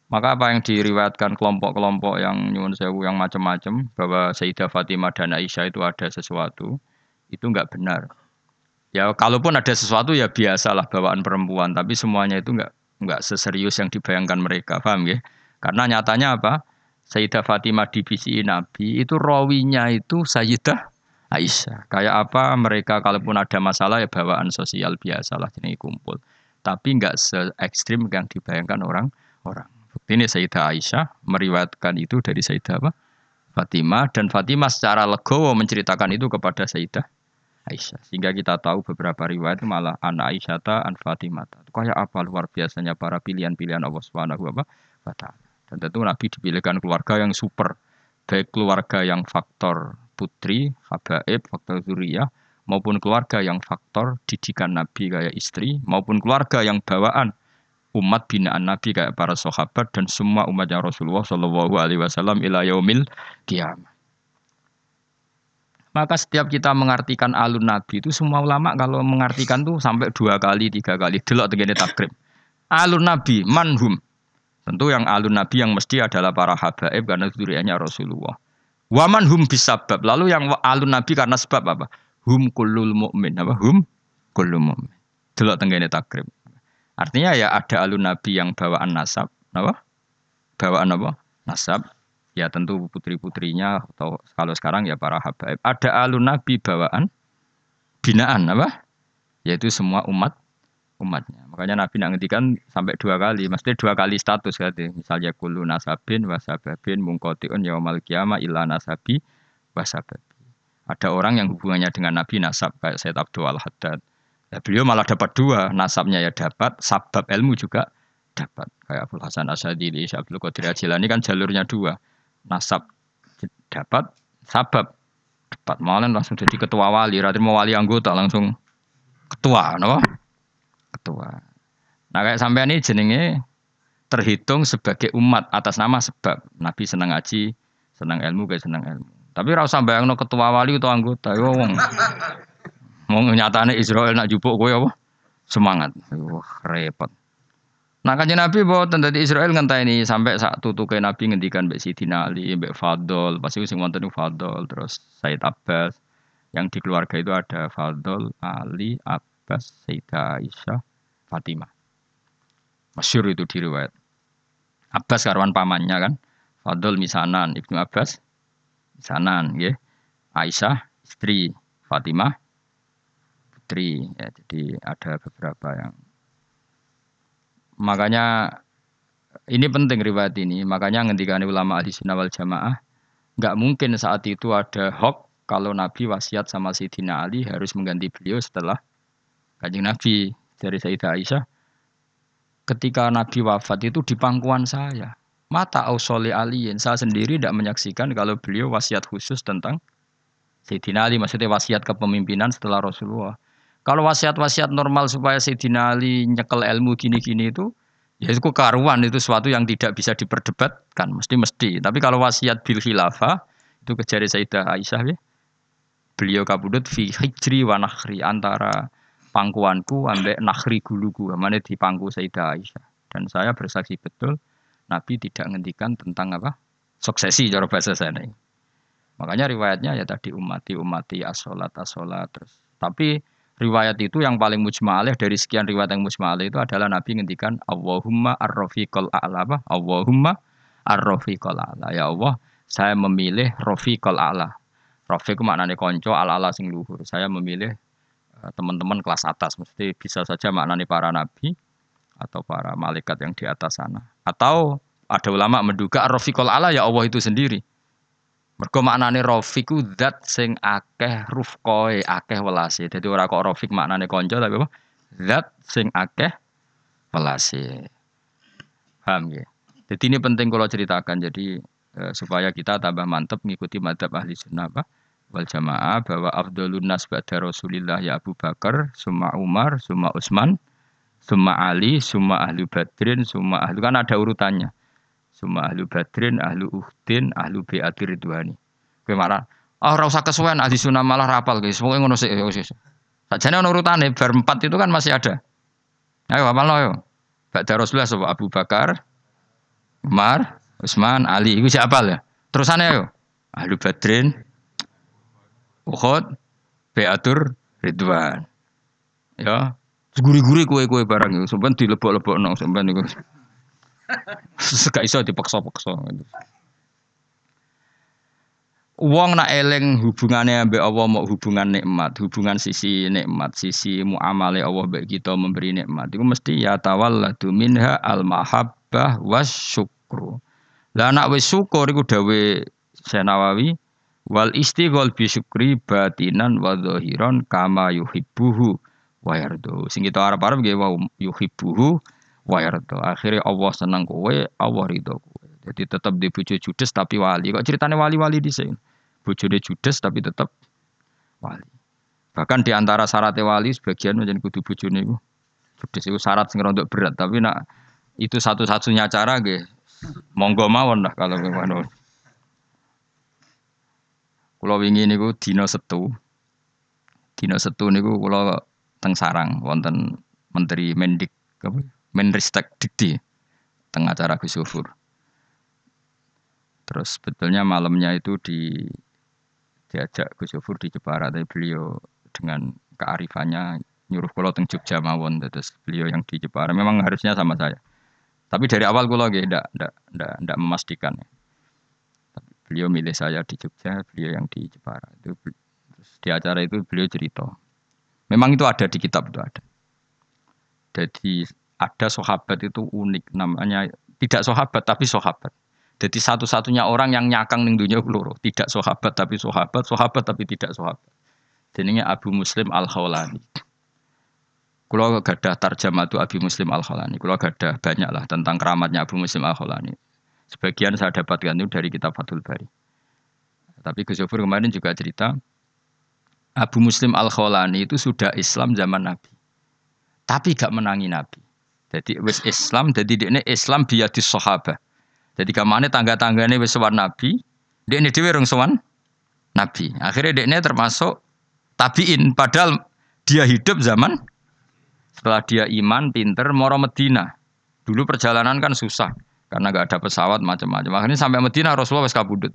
Speaker 1: maka apa yang diriwayatkan kelompok-kelompok yang nyuwun sewu yang macam-macam bahwa Sayyidah Fatimah dan Aisyah itu ada sesuatu, itu enggak benar. Ya kalaupun ada sesuatu ya biasalah bawaan perempuan, tapi semuanya itu enggak enggak seserius yang dibayangkan mereka, paham ya? Karena nyatanya apa? Sayyidah Fatimah di BCI Nabi itu rawinya itu Sayyidah Aisyah. Kayak apa mereka kalaupun ada masalah ya bawaan sosial biasa lah jadi kumpul. Tapi nggak se ekstrim yang dibayangkan orang-orang. Ini Sayyidah Aisyah meriwayatkan itu dari Sayyidah apa? Fatimah dan Fatimah secara legowo menceritakan itu kepada Sayyidah Aisyah. Sehingga kita tahu beberapa riwayat malah anak Aisyah ta an Fatimah. Kayak apa luar biasanya para pilihan-pilihan Allah Subhanahu wa. Dan tentu Nabi dipilihkan keluarga yang super, baik keluarga yang faktor putri, habaib, faktor zuriyah, maupun keluarga yang faktor didikan Nabi kayak istri, maupun keluarga yang bawaan umat binaan Nabi kayak para sahabat dan semua umatnya Rasulullah Shallallahu Alaihi Wasallam ila yaumil kiamat. Maka setiap kita mengartikan alun Nabi itu semua ulama kalau mengartikan tuh sampai dua kali, tiga kali. Delok tegene takrib. Alun Nabi, manhum. Tentu yang alun Nabi yang mesti adalah para habaib karena zuriyahnya Rasulullah. Waman hum bisabab. Lalu yang alun Nabi karena sebab apa? Hum kulul mu'min. Apa? Hum kulul mu'min. Delok tenggene takrib. Artinya ya ada alun Nabi yang bawaan nasab. Apa? Bawaan apa? Nasab. Ya tentu putri-putrinya atau kalau sekarang ya para habaib. Ada alun Nabi bawaan binaan apa? Yaitu semua umat umatnya. Makanya Nabi nak ngendikan sampai dua kali, mesti dua kali status kan. Misalnya kulu nasabin wasababin mungkotiun yaumal kiamah illa nasabi wasababi. Ada orang yang hubungannya dengan Nabi nasab kayak Said Abdul Al Haddad. Ya, beliau malah dapat dua, nasabnya ya dapat, sabab ilmu juga dapat. Kayak Abdul Hasan Asyadili, Abdul Qadir Ajilani kan jalurnya dua. Nasab dapat, sabab dapat. Malah langsung jadi ketua wali, radhi mau wali anggota langsung ketua, no? Ketua. Nah kayak sampean ini jenenge terhitung sebagai umat atas nama sebab Nabi senang ngaji, senang ilmu, kayak senang ilmu. Tapi rasa bayang no ketua wali atau anggota, yo wong. Mau nyatane Israel nak jupuk gue apa? Semangat. Wah, repot. Nah kanjeng Nabi bahwa tentang Israel ngentah ini sampai saat tutuke Nabi ngendikan Mbak Sidina Ali, Mbak Fadol, pasti sing wonten Fadol, terus Said Abbas. Yang di keluarga itu ada Fadol, Ali, Abbas, Sayyidah Aisyah, Fatimah. Masyur itu diriwayat. Abbas karwan pamannya kan. Fadl misanan, Ibnu Abbas misanan, ya. Aisyah istri Fatimah putri ya jadi ada beberapa yang makanya ini penting riwayat ini makanya ngendikan ulama ahli sunnah wal jamaah nggak mungkin saat itu ada hok kalau Nabi wasiat sama Sayyidina Ali harus mengganti beliau setelah kanjeng Nabi dari Sayyidah Aisyah ketika Nabi wafat itu di pangkuan saya. Mata ausoli alien saya sendiri tidak menyaksikan kalau beliau wasiat khusus tentang Sayyidina Ali maksudnya wasiat kepemimpinan setelah Rasulullah. Kalau wasiat-wasiat normal supaya Sayyidina Ali nyekel ilmu gini-gini itu ya itu karuan itu sesuatu yang tidak bisa diperdebatkan mesti mesti. Tapi kalau wasiat bil khilafah itu kejari Sayyidah Aisyah ya beliau kabudut fi hijri wa nakhri antara pangkuanku ambek nakhri guluku mana di pangku Sayyidah Aisyah. Dan saya bersaksi betul Nabi tidak menghentikan tentang apa? Suksesi cara bahasa ini. Makanya riwayatnya ya tadi umati umati asolat asolat terus. Tapi riwayat itu yang paling mujmaleh dari sekian riwayat yang mujmaleh itu adalah Nabi ngendikan Allahumma ar-rafiqal a'la apa? Allahumma ar-rafiqal a'la ya Allah saya memilih rafiqal a'la. Rafiq maknanya konco ala-ala sing luhur. Saya memilih teman-teman kelas atas mesti bisa saja maknani para nabi atau para malaikat yang di atas sana atau ada ulama menduga ar Allah ya Allah itu sendiri Mergo maknane Rafiq ku zat sing akeh rufqoe, akeh welase. Dadi ora kok Rafiq maknane kanca tapi apa? Zat sing akeh welase. Paham ya? Jadi ini penting kalau ceritakan. Jadi eh, supaya kita tambah mantep mengikuti madhab ahli sunnah? Wal jamaah bahwa afdalun nas ba'da Rasulillah ya Abu Bakar, summa Umar, summa Utsman, summa Ali, summa ahli Badrin, summa ahli kan ada urutannya. Summa ahlu badrin, ahlu uhdin, ahlu bi'atir ridwani. Kowe marah, oh ora usah kesuwen ahli sunnah malah rapal guys. Pokoke ngono sik. Sajane ono urutane bar 4 itu kan masih ada. Ayo apal yo. Ba'da Rasulullah sapa Abu Bakar, Umar, Utsman, Ali. Iku siapa ya? Terusane yo. Ahlu badrin, Uhud, Beatur, Ridwan. Ya, guri-guri kue-kue barang itu, sampean dilebok-lebok nong sampean niku. *laughs* Gak iso dipaksa-paksa. Wong nak eling hubungannya ambek Allah mau hubungan nikmat, hubungan sisi nikmat, sisi muamale Allah mbek kita memberi nikmat. Itu mesti ya tawalladu minha al mahabbah was syukru. Lah nak wis syukur iku dawe Senawawi wal istighol bi syukri batinan wa dhahiran kama yuhibbuhu wa yardu. Sing kita arep-arep nggih wa yuhibbuhu wa yarda. Akhirnya Allah senang kowe, Allah ridho kowe. Jadi tetap di bojo judes tapi wali. Kok ceritanya wali-wali di sini? Bojone judes tapi tetap wali. Bahkan di antara syarat wali sebagian menjadi kudu bojone iku judes itu syarat sing untuk berat tapi nak itu satu-satunya cara nggih. Monggo mawon lah kalau memang. Kulo wingi niku dina setu. Dina setu niku kulo teng sarang wonten Menteri Mendik? Menristek Dikti tengah acara Gus. Terus sebetulnya malamnya itu di diajak Gus di Jepara, tapi beliau dengan kearifannya nyuruh kulo teng Jogja mawon terus beliau yang di Jepara memang harusnya sama saya. Tapi dari awal kulo gak ndak ndak ndak memastikan. Beliau milih saya di Jogja, beliau yang di Jepara. Itu terus di acara itu beliau cerita. Memang itu ada di kitab itu ada. Jadi ada sahabat itu unik namanya tidak sahabat tapi sahabat. Jadi satu-satunya orang yang nyakang ning dunia peluru, tidak sahabat tapi sahabat, sahabat tapi tidak sahabat. Jenenge Abu Muslim Al Khawlani. Kulo gadah tarjamah itu Abu Muslim Al Khawlani. Kulo gadah banyak lah tentang keramatnya Abu Muslim Al Khawlani. Sebagian saya dapatkan itu dari kitab Fathul Bari. Tapi Gus kemarin juga cerita Abu Muslim Al Khawlani itu sudah Islam zaman Nabi. Tapi gak menangi Nabi. Jadi wis Islam, jadi ini Islam biati sahabat. Jadi kamane tangga-tanggane wis sowan Nabi, dia ini dhewe rong sowan Nabi. Akhirnya dia ini termasuk tabiin, padahal dia hidup zaman setelah dia iman, pinter, moro Medina. Dulu perjalanan kan susah karena gak ada pesawat macam-macam. Akhirnya sampai Medina Rasulullah wis kabudut.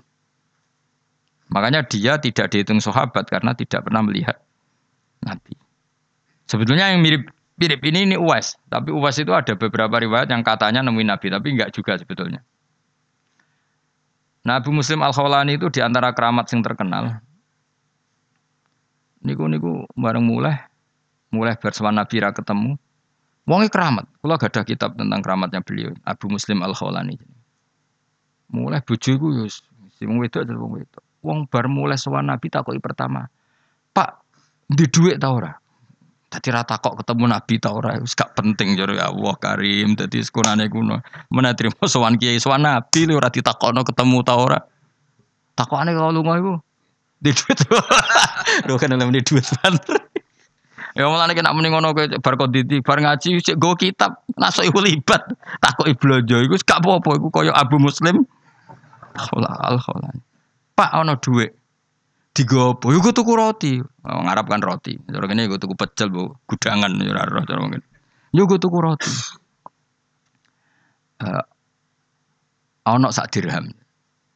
Speaker 1: Makanya dia tidak dihitung sahabat karena tidak pernah melihat Nabi. Sebetulnya yang mirip mirip ini ini Uwais, tapi Uwais itu ada beberapa riwayat yang katanya nemuin Nabi, tapi enggak juga sebetulnya. Nabi Muslim Al Khawlani itu di antara keramat yang terkenal. Niku niku bareng mulai, mulai bersama Nabi ra ketemu. Wongi keramat. Gak ada kitab tentang keramatnya beliau, Abu Muslim Al Khawlani. Mulai bojoku yo si wong wedok wong wedok. Wong bar mulai sowan Nabi takoki pertama. Pak, di duit ta ora? Tadi rata kok ketemu Nabi tau ora gak penting jare ya Allah Karim dadi sekunane kuno. Mana trimo sowan kiai sowan Nabi lho ora ditakokno ketemu tau ora. Takokane kalau lunga iku di duit. Lho kan oleh duit *laughs* banter. Ya mulane nek muni ngono kowe bar konditi bar ngaji cek go kitab nasuk iku libat. Takoki blonjo iku gak apa-apa iku kaya Abu Muslim. Al Pak ono dhuwit. Digopo yuk tuku roti. Oh, ngarapkan roti. Cara kene gue tuku pecel bu gudangan ya ora cara mungkin yuk tuku roti. Uh, ono sak dirham.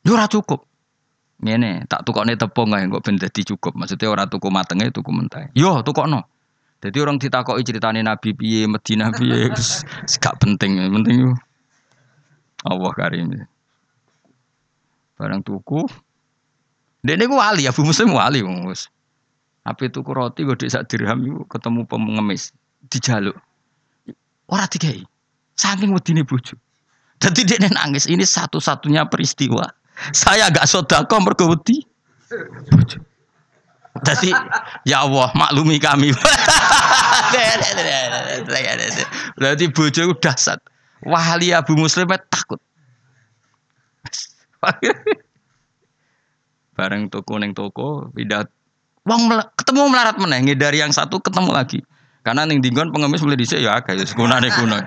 Speaker 1: Yo ora cukup. Ngene tak tukokne tepung kae kok ben dadi cukup. Maksudnya ora tuku matenge tuku mentah. Yo tukokno jadi orang ditakoki ceritane Nabi piye Madinah piye *laughs* gak penting penting Allah karim barang tuku dia ini wali, Abu Muslim wali mus. Apa itu roti gue sak dirham itu ketemu pengemis dijaluk. Orang tiga Saking ini bujuk. Jadi dia nangis. Ini satu-satunya peristiwa Saya gak sodako mergo wedi. Jadi ya Allah maklumi kami. *laughs* Berarti bojo udah sat. Wali Abu Muslim takut. Bareng toko neng toko pindah Wong ketemu melarat meneh, dari yang satu ketemu lagi. Karena ning dinggon pengemis mulai dhisik ya akeh ya sekunane kuno.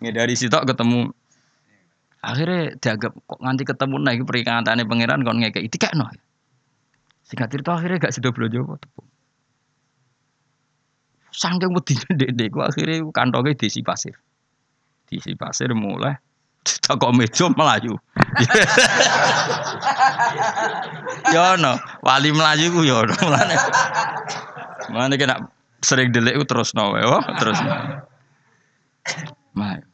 Speaker 1: Ngedari sitok ketemu akhirnya dianggap kok nganti ketemu nah iki peringatane pangeran kon ngekeki dikekno. Singkat cerita akhirnya gak sudah belum jawab tepung. Sangking wedi dek ku akhirnya kantongnya desi pasir. Desi pasir mulai tak kok meja melayu. *laughs* ya no, wali melayu ku ya no. Mulane. Mulane kena sering delik terus no, oh, terus. Melayu.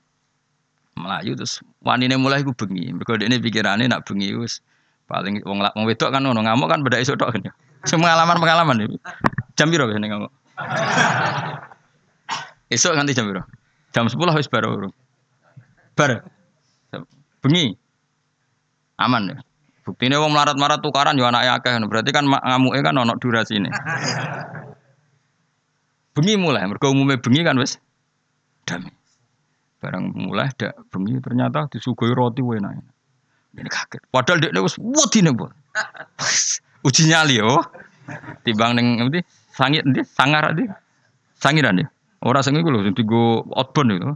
Speaker 1: Melayu terus wanine mulai ku bengi. Mergo dekne pikirane nak bengi wis paling wong wong wedok kan ngono ngamuk kan beda esuk tok kan. Semua pengalaman-pengalaman. Jam piro biasane ngamuk? *laughs* Esok nanti jam piro? Jam 10 wis baru. Bar. Bengi. Aman ya. Buktinya wong melarat-marat tukaran yo anake akeh. Berarti kan ngamuke kan ono durasine. *laughs* Bengi mulai, mergo umume bengi kan wis damai. Barang mulai dak bengi ternyata disuguhi roti enak. Ini kaget. Padahal dia wis wedine, Bu. *laughs* Uji nyali yo. Timbang ning ngerti sangit ndi sangar ndi. Sangiran ya. Ora sing iku lho sing digo outbound itu.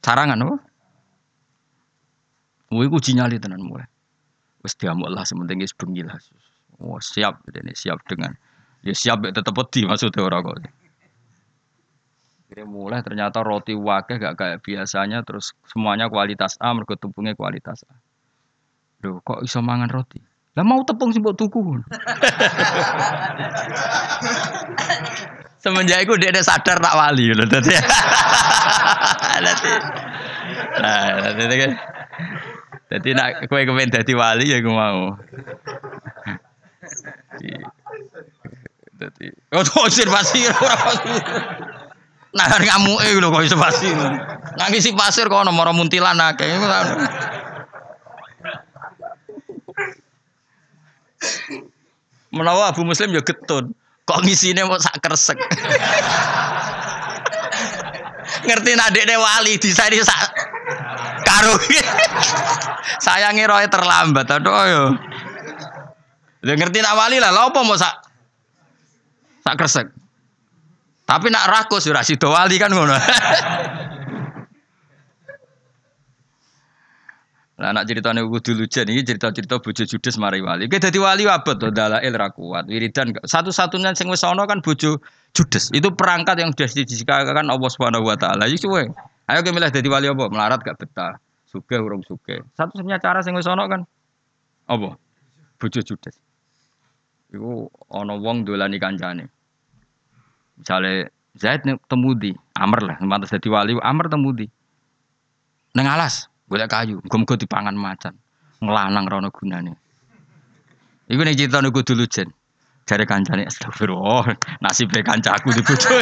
Speaker 1: Sarangan apa? Woi ku nyali tenan mulai. Wis diamuk lah sementing wis bengi lah. Oh, siap ini siap dengan ya siap ya tetep peti maksudnya ora kok. Kira mulai ternyata roti wakil gak kayak biasanya terus semuanya kualitas A mergo tepungnya kualitas A. Duh, kok iso mangan roti? Lah mau tepung sih buat tuku. Semenjak itu dia sadar tak wali loh *laughs* tadi. Nah, tadi kan jadi nak kue kepen jadi wali ya gue mau. Jadi, oh sih pasir orang pasir. Nah kamu eh lo kau pasir. Nangis si pasir kau nomor muntilan akeh. Menawa Abu Muslim ya getun. Kok ngisine mau sak kersek. Ngerti nadek wali di saya sak karo. Sayangi roy terlambat aduh yo. Dia ngerti nak wali lah, apa mau sak sak kresek. Tapi nak rakus ora sida wali kan ngono. Lah anak ceritane kudu lucu iki cerita-cerita bojo judes mari wali. Ki dadi wali abot to dalail ra kuat. Wiridan satu-satunya sing wis ana kan bojo judes. Itu perangkat yang sudah diciptakan Allah Subhanahu wa taala. Iki suwe. Ayo ke milih dadi wali apa? Melarat gak betah. Suge urung suge. Satu-satunya cara sing wis ana kan apa? Bojo judes. Iku ana wong dolani kancane. Misale Zaid temu di Amr lah, mantas dadi wali Amr temu di. Neng alas, golek kayu, muga-muga dipangan macan. Nglanang rono gunane. Iku nek cerita niku dulu jen. Jare kancane astagfirullah, nasib kancaku di bojo.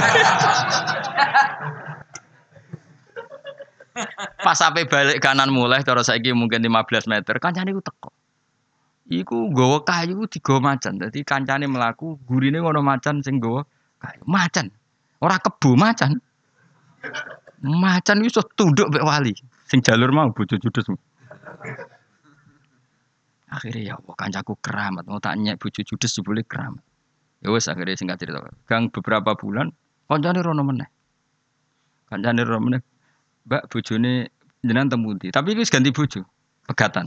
Speaker 1: Pas sampai balik kanan mulai terus saiki mungkin 15 meter, kancane iku teko. Iku nggawa kayu digawa macan. Dadi kancane melaku, gurine ngono macan sing nggawa kayu. Macan. Ora kebo macan. Macan iso tunduk mek wali. Sing jalur mau bojo judes. Akhirnya ya Allah kancaku keramat. Mau nyek bojo judes boleh keramat. Ya wes akhirnya singkat cerita. Gang beberapa bulan kancane rono meneh. Kancane rono meneh. Mbak bojone jenengan temu. Tapi itu ganti bojo. Pegatan.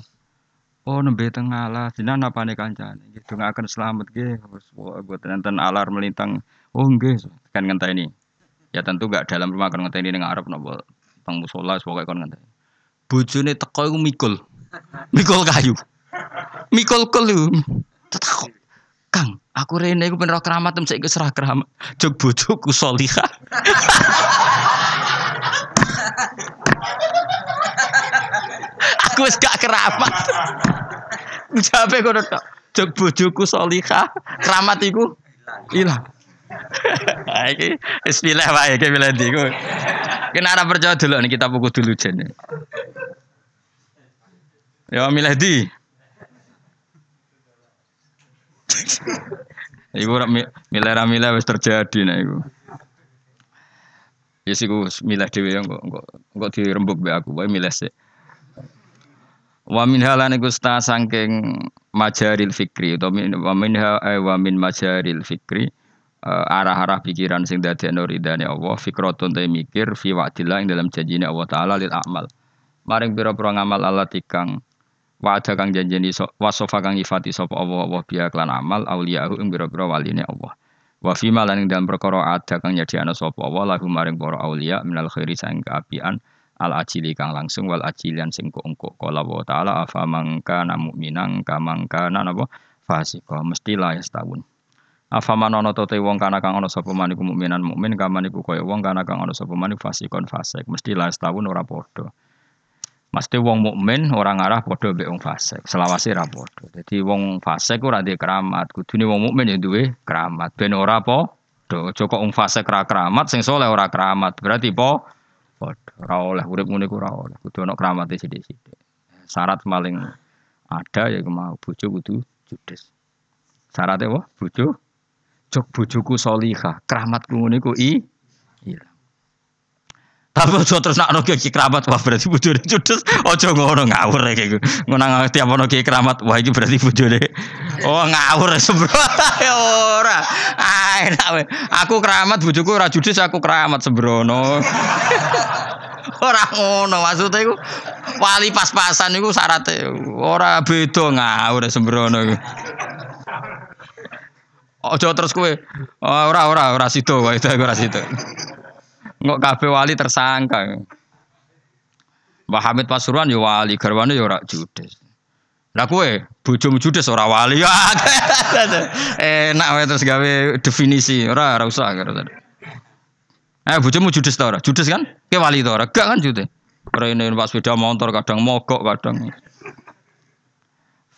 Speaker 1: Oh nembe tengah lah, jenengan nih kancane. Gitu akan selamat ge. Buat nonton alar melintang. Oh nggih, kan ngenteni. Ya tentu gak dalam rumah kan ngenteni ning Arab nopo teng musola pokoke kon ngenteni. Bojone teko iku mikul. Mikul kayu. Mikul kelu. Tetakok. Kang, aku rene iku ben keramat tem saiki serah keramat. Jog bojoku salihah. aku wis gak keramat. Jawabe ngono tok. Jog bojoku salihah, keramat iku ilang. *laughs* Iki bismillah wae iki milih ndi ku. Kena percaya dulu nih kita pukul dulu jadi. Ya milah di. *laughs* Ibu milih ramilah milih wis terjadi nih ibu. Ya sik milih di yang kok kok kok dirembuk be aku wae milah sih. Wa min halan Gusta sangking majaril fikri atau min wa min ha eh, wa min majaril fikri uh, arah-arah pikiran sing dadekno ridane Allah fikratun te mikir fi wa'dillah ing dalam janjine Allah taala lil amal. Maring pira-pira ngamal Allah tikang wa'ada kang janjeni so, wasofa kang ifati sapa Allah Allah biya klan amal auliyahu ing pira-pira waline Allah. Wa fi malan ing dalam perkara ada kang nyediakno sapa Allah lahu maring para auliya minal khairi sang kaapian al ajili kang langsung wal ajilian sing engko kala wa taala afa mangka mukminan kamangka napa fasika mesti la ya setahun afa manono to wong kana kang ana sapa man mukminan mukmin kaman iku kaya wong kana kang ana sapa man fasikon fasik mesti la setahun ora padha Mesti wong mukmin ora ngarah padha mbek wong fasik. Selawase ra padha. Dadi wong fasik ora ndek keramat, kudune wong mukmin ya duwe keramat. Ben ora padha. Aja kok wong fasik ra keramat, sing saleh ora keramat. Berarti po Padha ora oleh urip ngene iku ora oleh. Kudu ana kramate sithik-sithik. Syarat paling ada ya mau bojo kudu judes. Syaratnya apa? Bojo jok bojoku solihah, keramatku ngene iku i ilang. Tapi ojo terus nak noki keramat wah berarti bojone judes. Ojo ngono ngawur ya kayak Ngono tiap ono keramat wah iki berarti bojone. Oh ngawur sembrono *laughs* ya ora. Ah enak Aku keramat bojoku ora judes aku keramat sembrono. *laughs* ora ngono maksudnya iku wali pas-pasan iku syaratnya ora beda ngawur sembrono iku. Ojo terus kowe ora ora ora sido wae itu ora sido. Nggak kafe wali tersangka. Mbah Hamid Pasuruan ya wali, garwane ya ora judes. Lah kowe bojomu judes ora wali. *laughs* Enak wae terus gawe definisi, ora ora usah karo Eh bojomu judes ta ora? Judes kan? Ke wali ta ora? Gak kan judes. Rene pas sepeda motor kadang mogok kadang.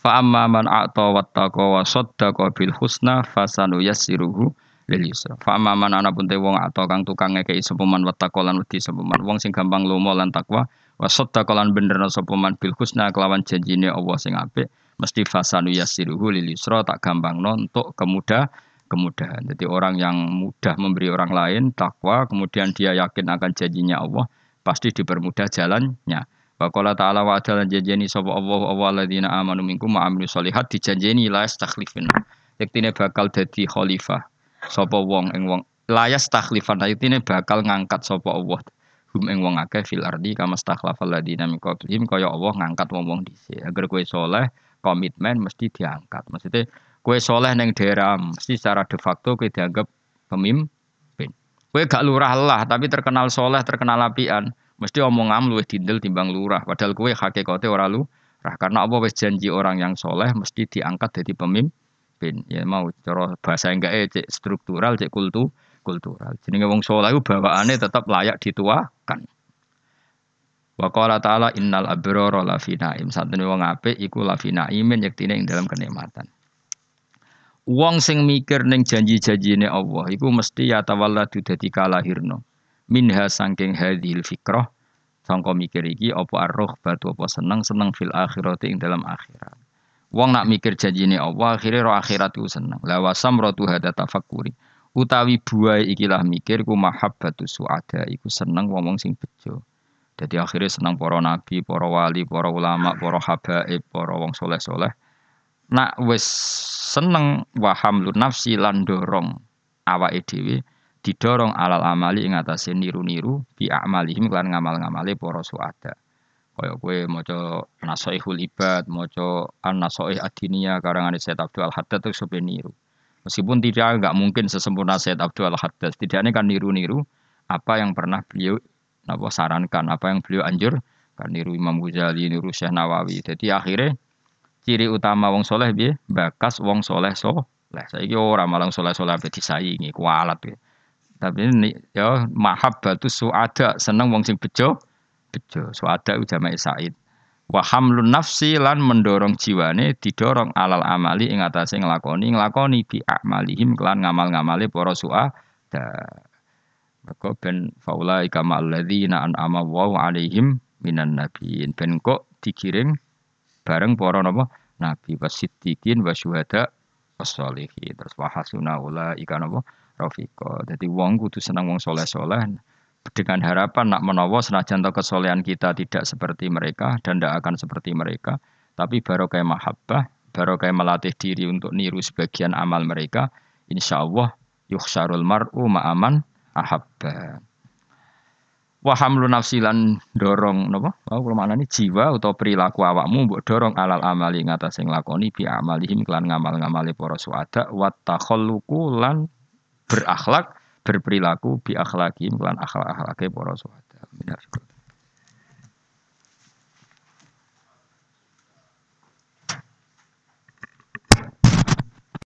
Speaker 1: Fa amma man a'ta wattaqa wa saddaqa bil husna fasanu yassiruhu lil yusra. Fa man ana pun te wong atau kang tukang ngekeki sapa man wattaqa lan wedi sapa man wong sing gampang lomo lan takwa wa saddaqa lan benerna sapa man bil husna kelawan janjine Allah sing apik mesti fasanu yassiruhu lil yusra tak gampangno untuk kemudah kemudahan. Jadi orang yang mudah memberi orang lain takwa kemudian dia yakin akan janjinya Allah pasti dipermudah jalannya. Waqala ta'ala wa adalan janjeni sapa Allah wa alladzina amanu minkum wa amilu sholihat dijanjeni la yastakhlifin. Yektine bakal dadi khalifah sapa wong ing wong. Layas takhlifan ayatine bakal ngangkat sapa Allah. Hum ing wong akeh fil ardi kama stakhlafal ladina min qablihim. Kaya Allah ngangkat wong-wong dhisik. Agar kowe soleh komitmen mesti diangkat. Maksudnya kowe soleh ning daerah mesti secara de facto kowe dianggap pemimpin. Kowe gak lurah lah tapi terkenal soleh terkenal apian mesti omongam luwih dindel timbang lurah padahal kowe hakikate ora lu karena Allah wis janji orang yang soleh mesti diangkat jadi pemimpin. Ya mau cara bahasa enggak eh cek struktural, cek kultu, kultural. Jenenge wong saleh bawaane tetap layak dituakan. Wa qala ta'ala innal abrara la fi naim. Satune wong apik iku la fi naimin yektine ing dalam kenikmatan. Wong sing mikir ning janji-janjine Allah iku mesti ya tawalladu dadi kalahirno. Minha saking hadhil fikrah sangka mikir iki apa arroh batu apa seneng seneng fil akhirati ing dalam akhirat. Wong nak mikir janjine Allah akhirnya roh akhirat ku seneng. La wasam rotu hada tafakuri. Utawi buai ikilah mikir ku mahabbatu suada iku seneng wong-wong sing bejo. Jadi akhirnya seneng para nabi, para wali, para ulama, para habaib, para wong soleh-soleh. Nak wis seneng wahamlun nafsi lan dorong dhewe didorong alal amali ing atase niru-niru bi amalihim lan ngamal-ngamale para suada. Kaya kowe maca Nasaihul Ibad, maca An-Nasaih Adinia karangan Said Abdul Haddad supaya niru. Meskipun tidak nggak mungkin sesempurna Said Abdul Haddad, setidaknya kan niru-niru apa yang pernah beliau apa sarankan, apa yang beliau anjur kan niru Imam Ghazali, niru Syekh Nawawi. Jadi akhirnya ciri utama wong soleh bi bakas wong soleh soleh. Saiki ora malah soleh soleh ape disaingi kualat ya. Tapi ini ya mahabbatu suada seneng wong sing bejo bejo. Suada itu jama'i Said. Wa hamlun nafsi lan mendorong jiwane didorong alal amali ing atase nglakoni nglakoni bi amalihim kelan ngamal-ngamale para suada. Maka ben faula ikama alladzina an'ama wa alaihim minan nabiin. Ben kok dikiring bareng para napa nabi wasiddiqin wa syuhada wasolihi terus wahasuna ula ikan apa rafika. Jadi wong kudu senang wong soleh-soleh dengan harapan nak menawa senajan kesolehan kita tidak seperti mereka dan tidak akan seperti mereka, tapi baru kayak mahabbah, baru kayak melatih diri untuk niru sebagian amal mereka, insya Allah yukhsarul mar'u ma'aman ahabba. Wahamlu nafsilan dorong napa? Oh kula maknane jiwa atau perilaku awakmu mbok dorong alal amali ngatas sing lakoni bi amalihim kelan ngamal-ngamali para suada wa takhalluqu lan berakhlak berperilaku bi akhlaqihim kelan akhlak-akhlake para suada.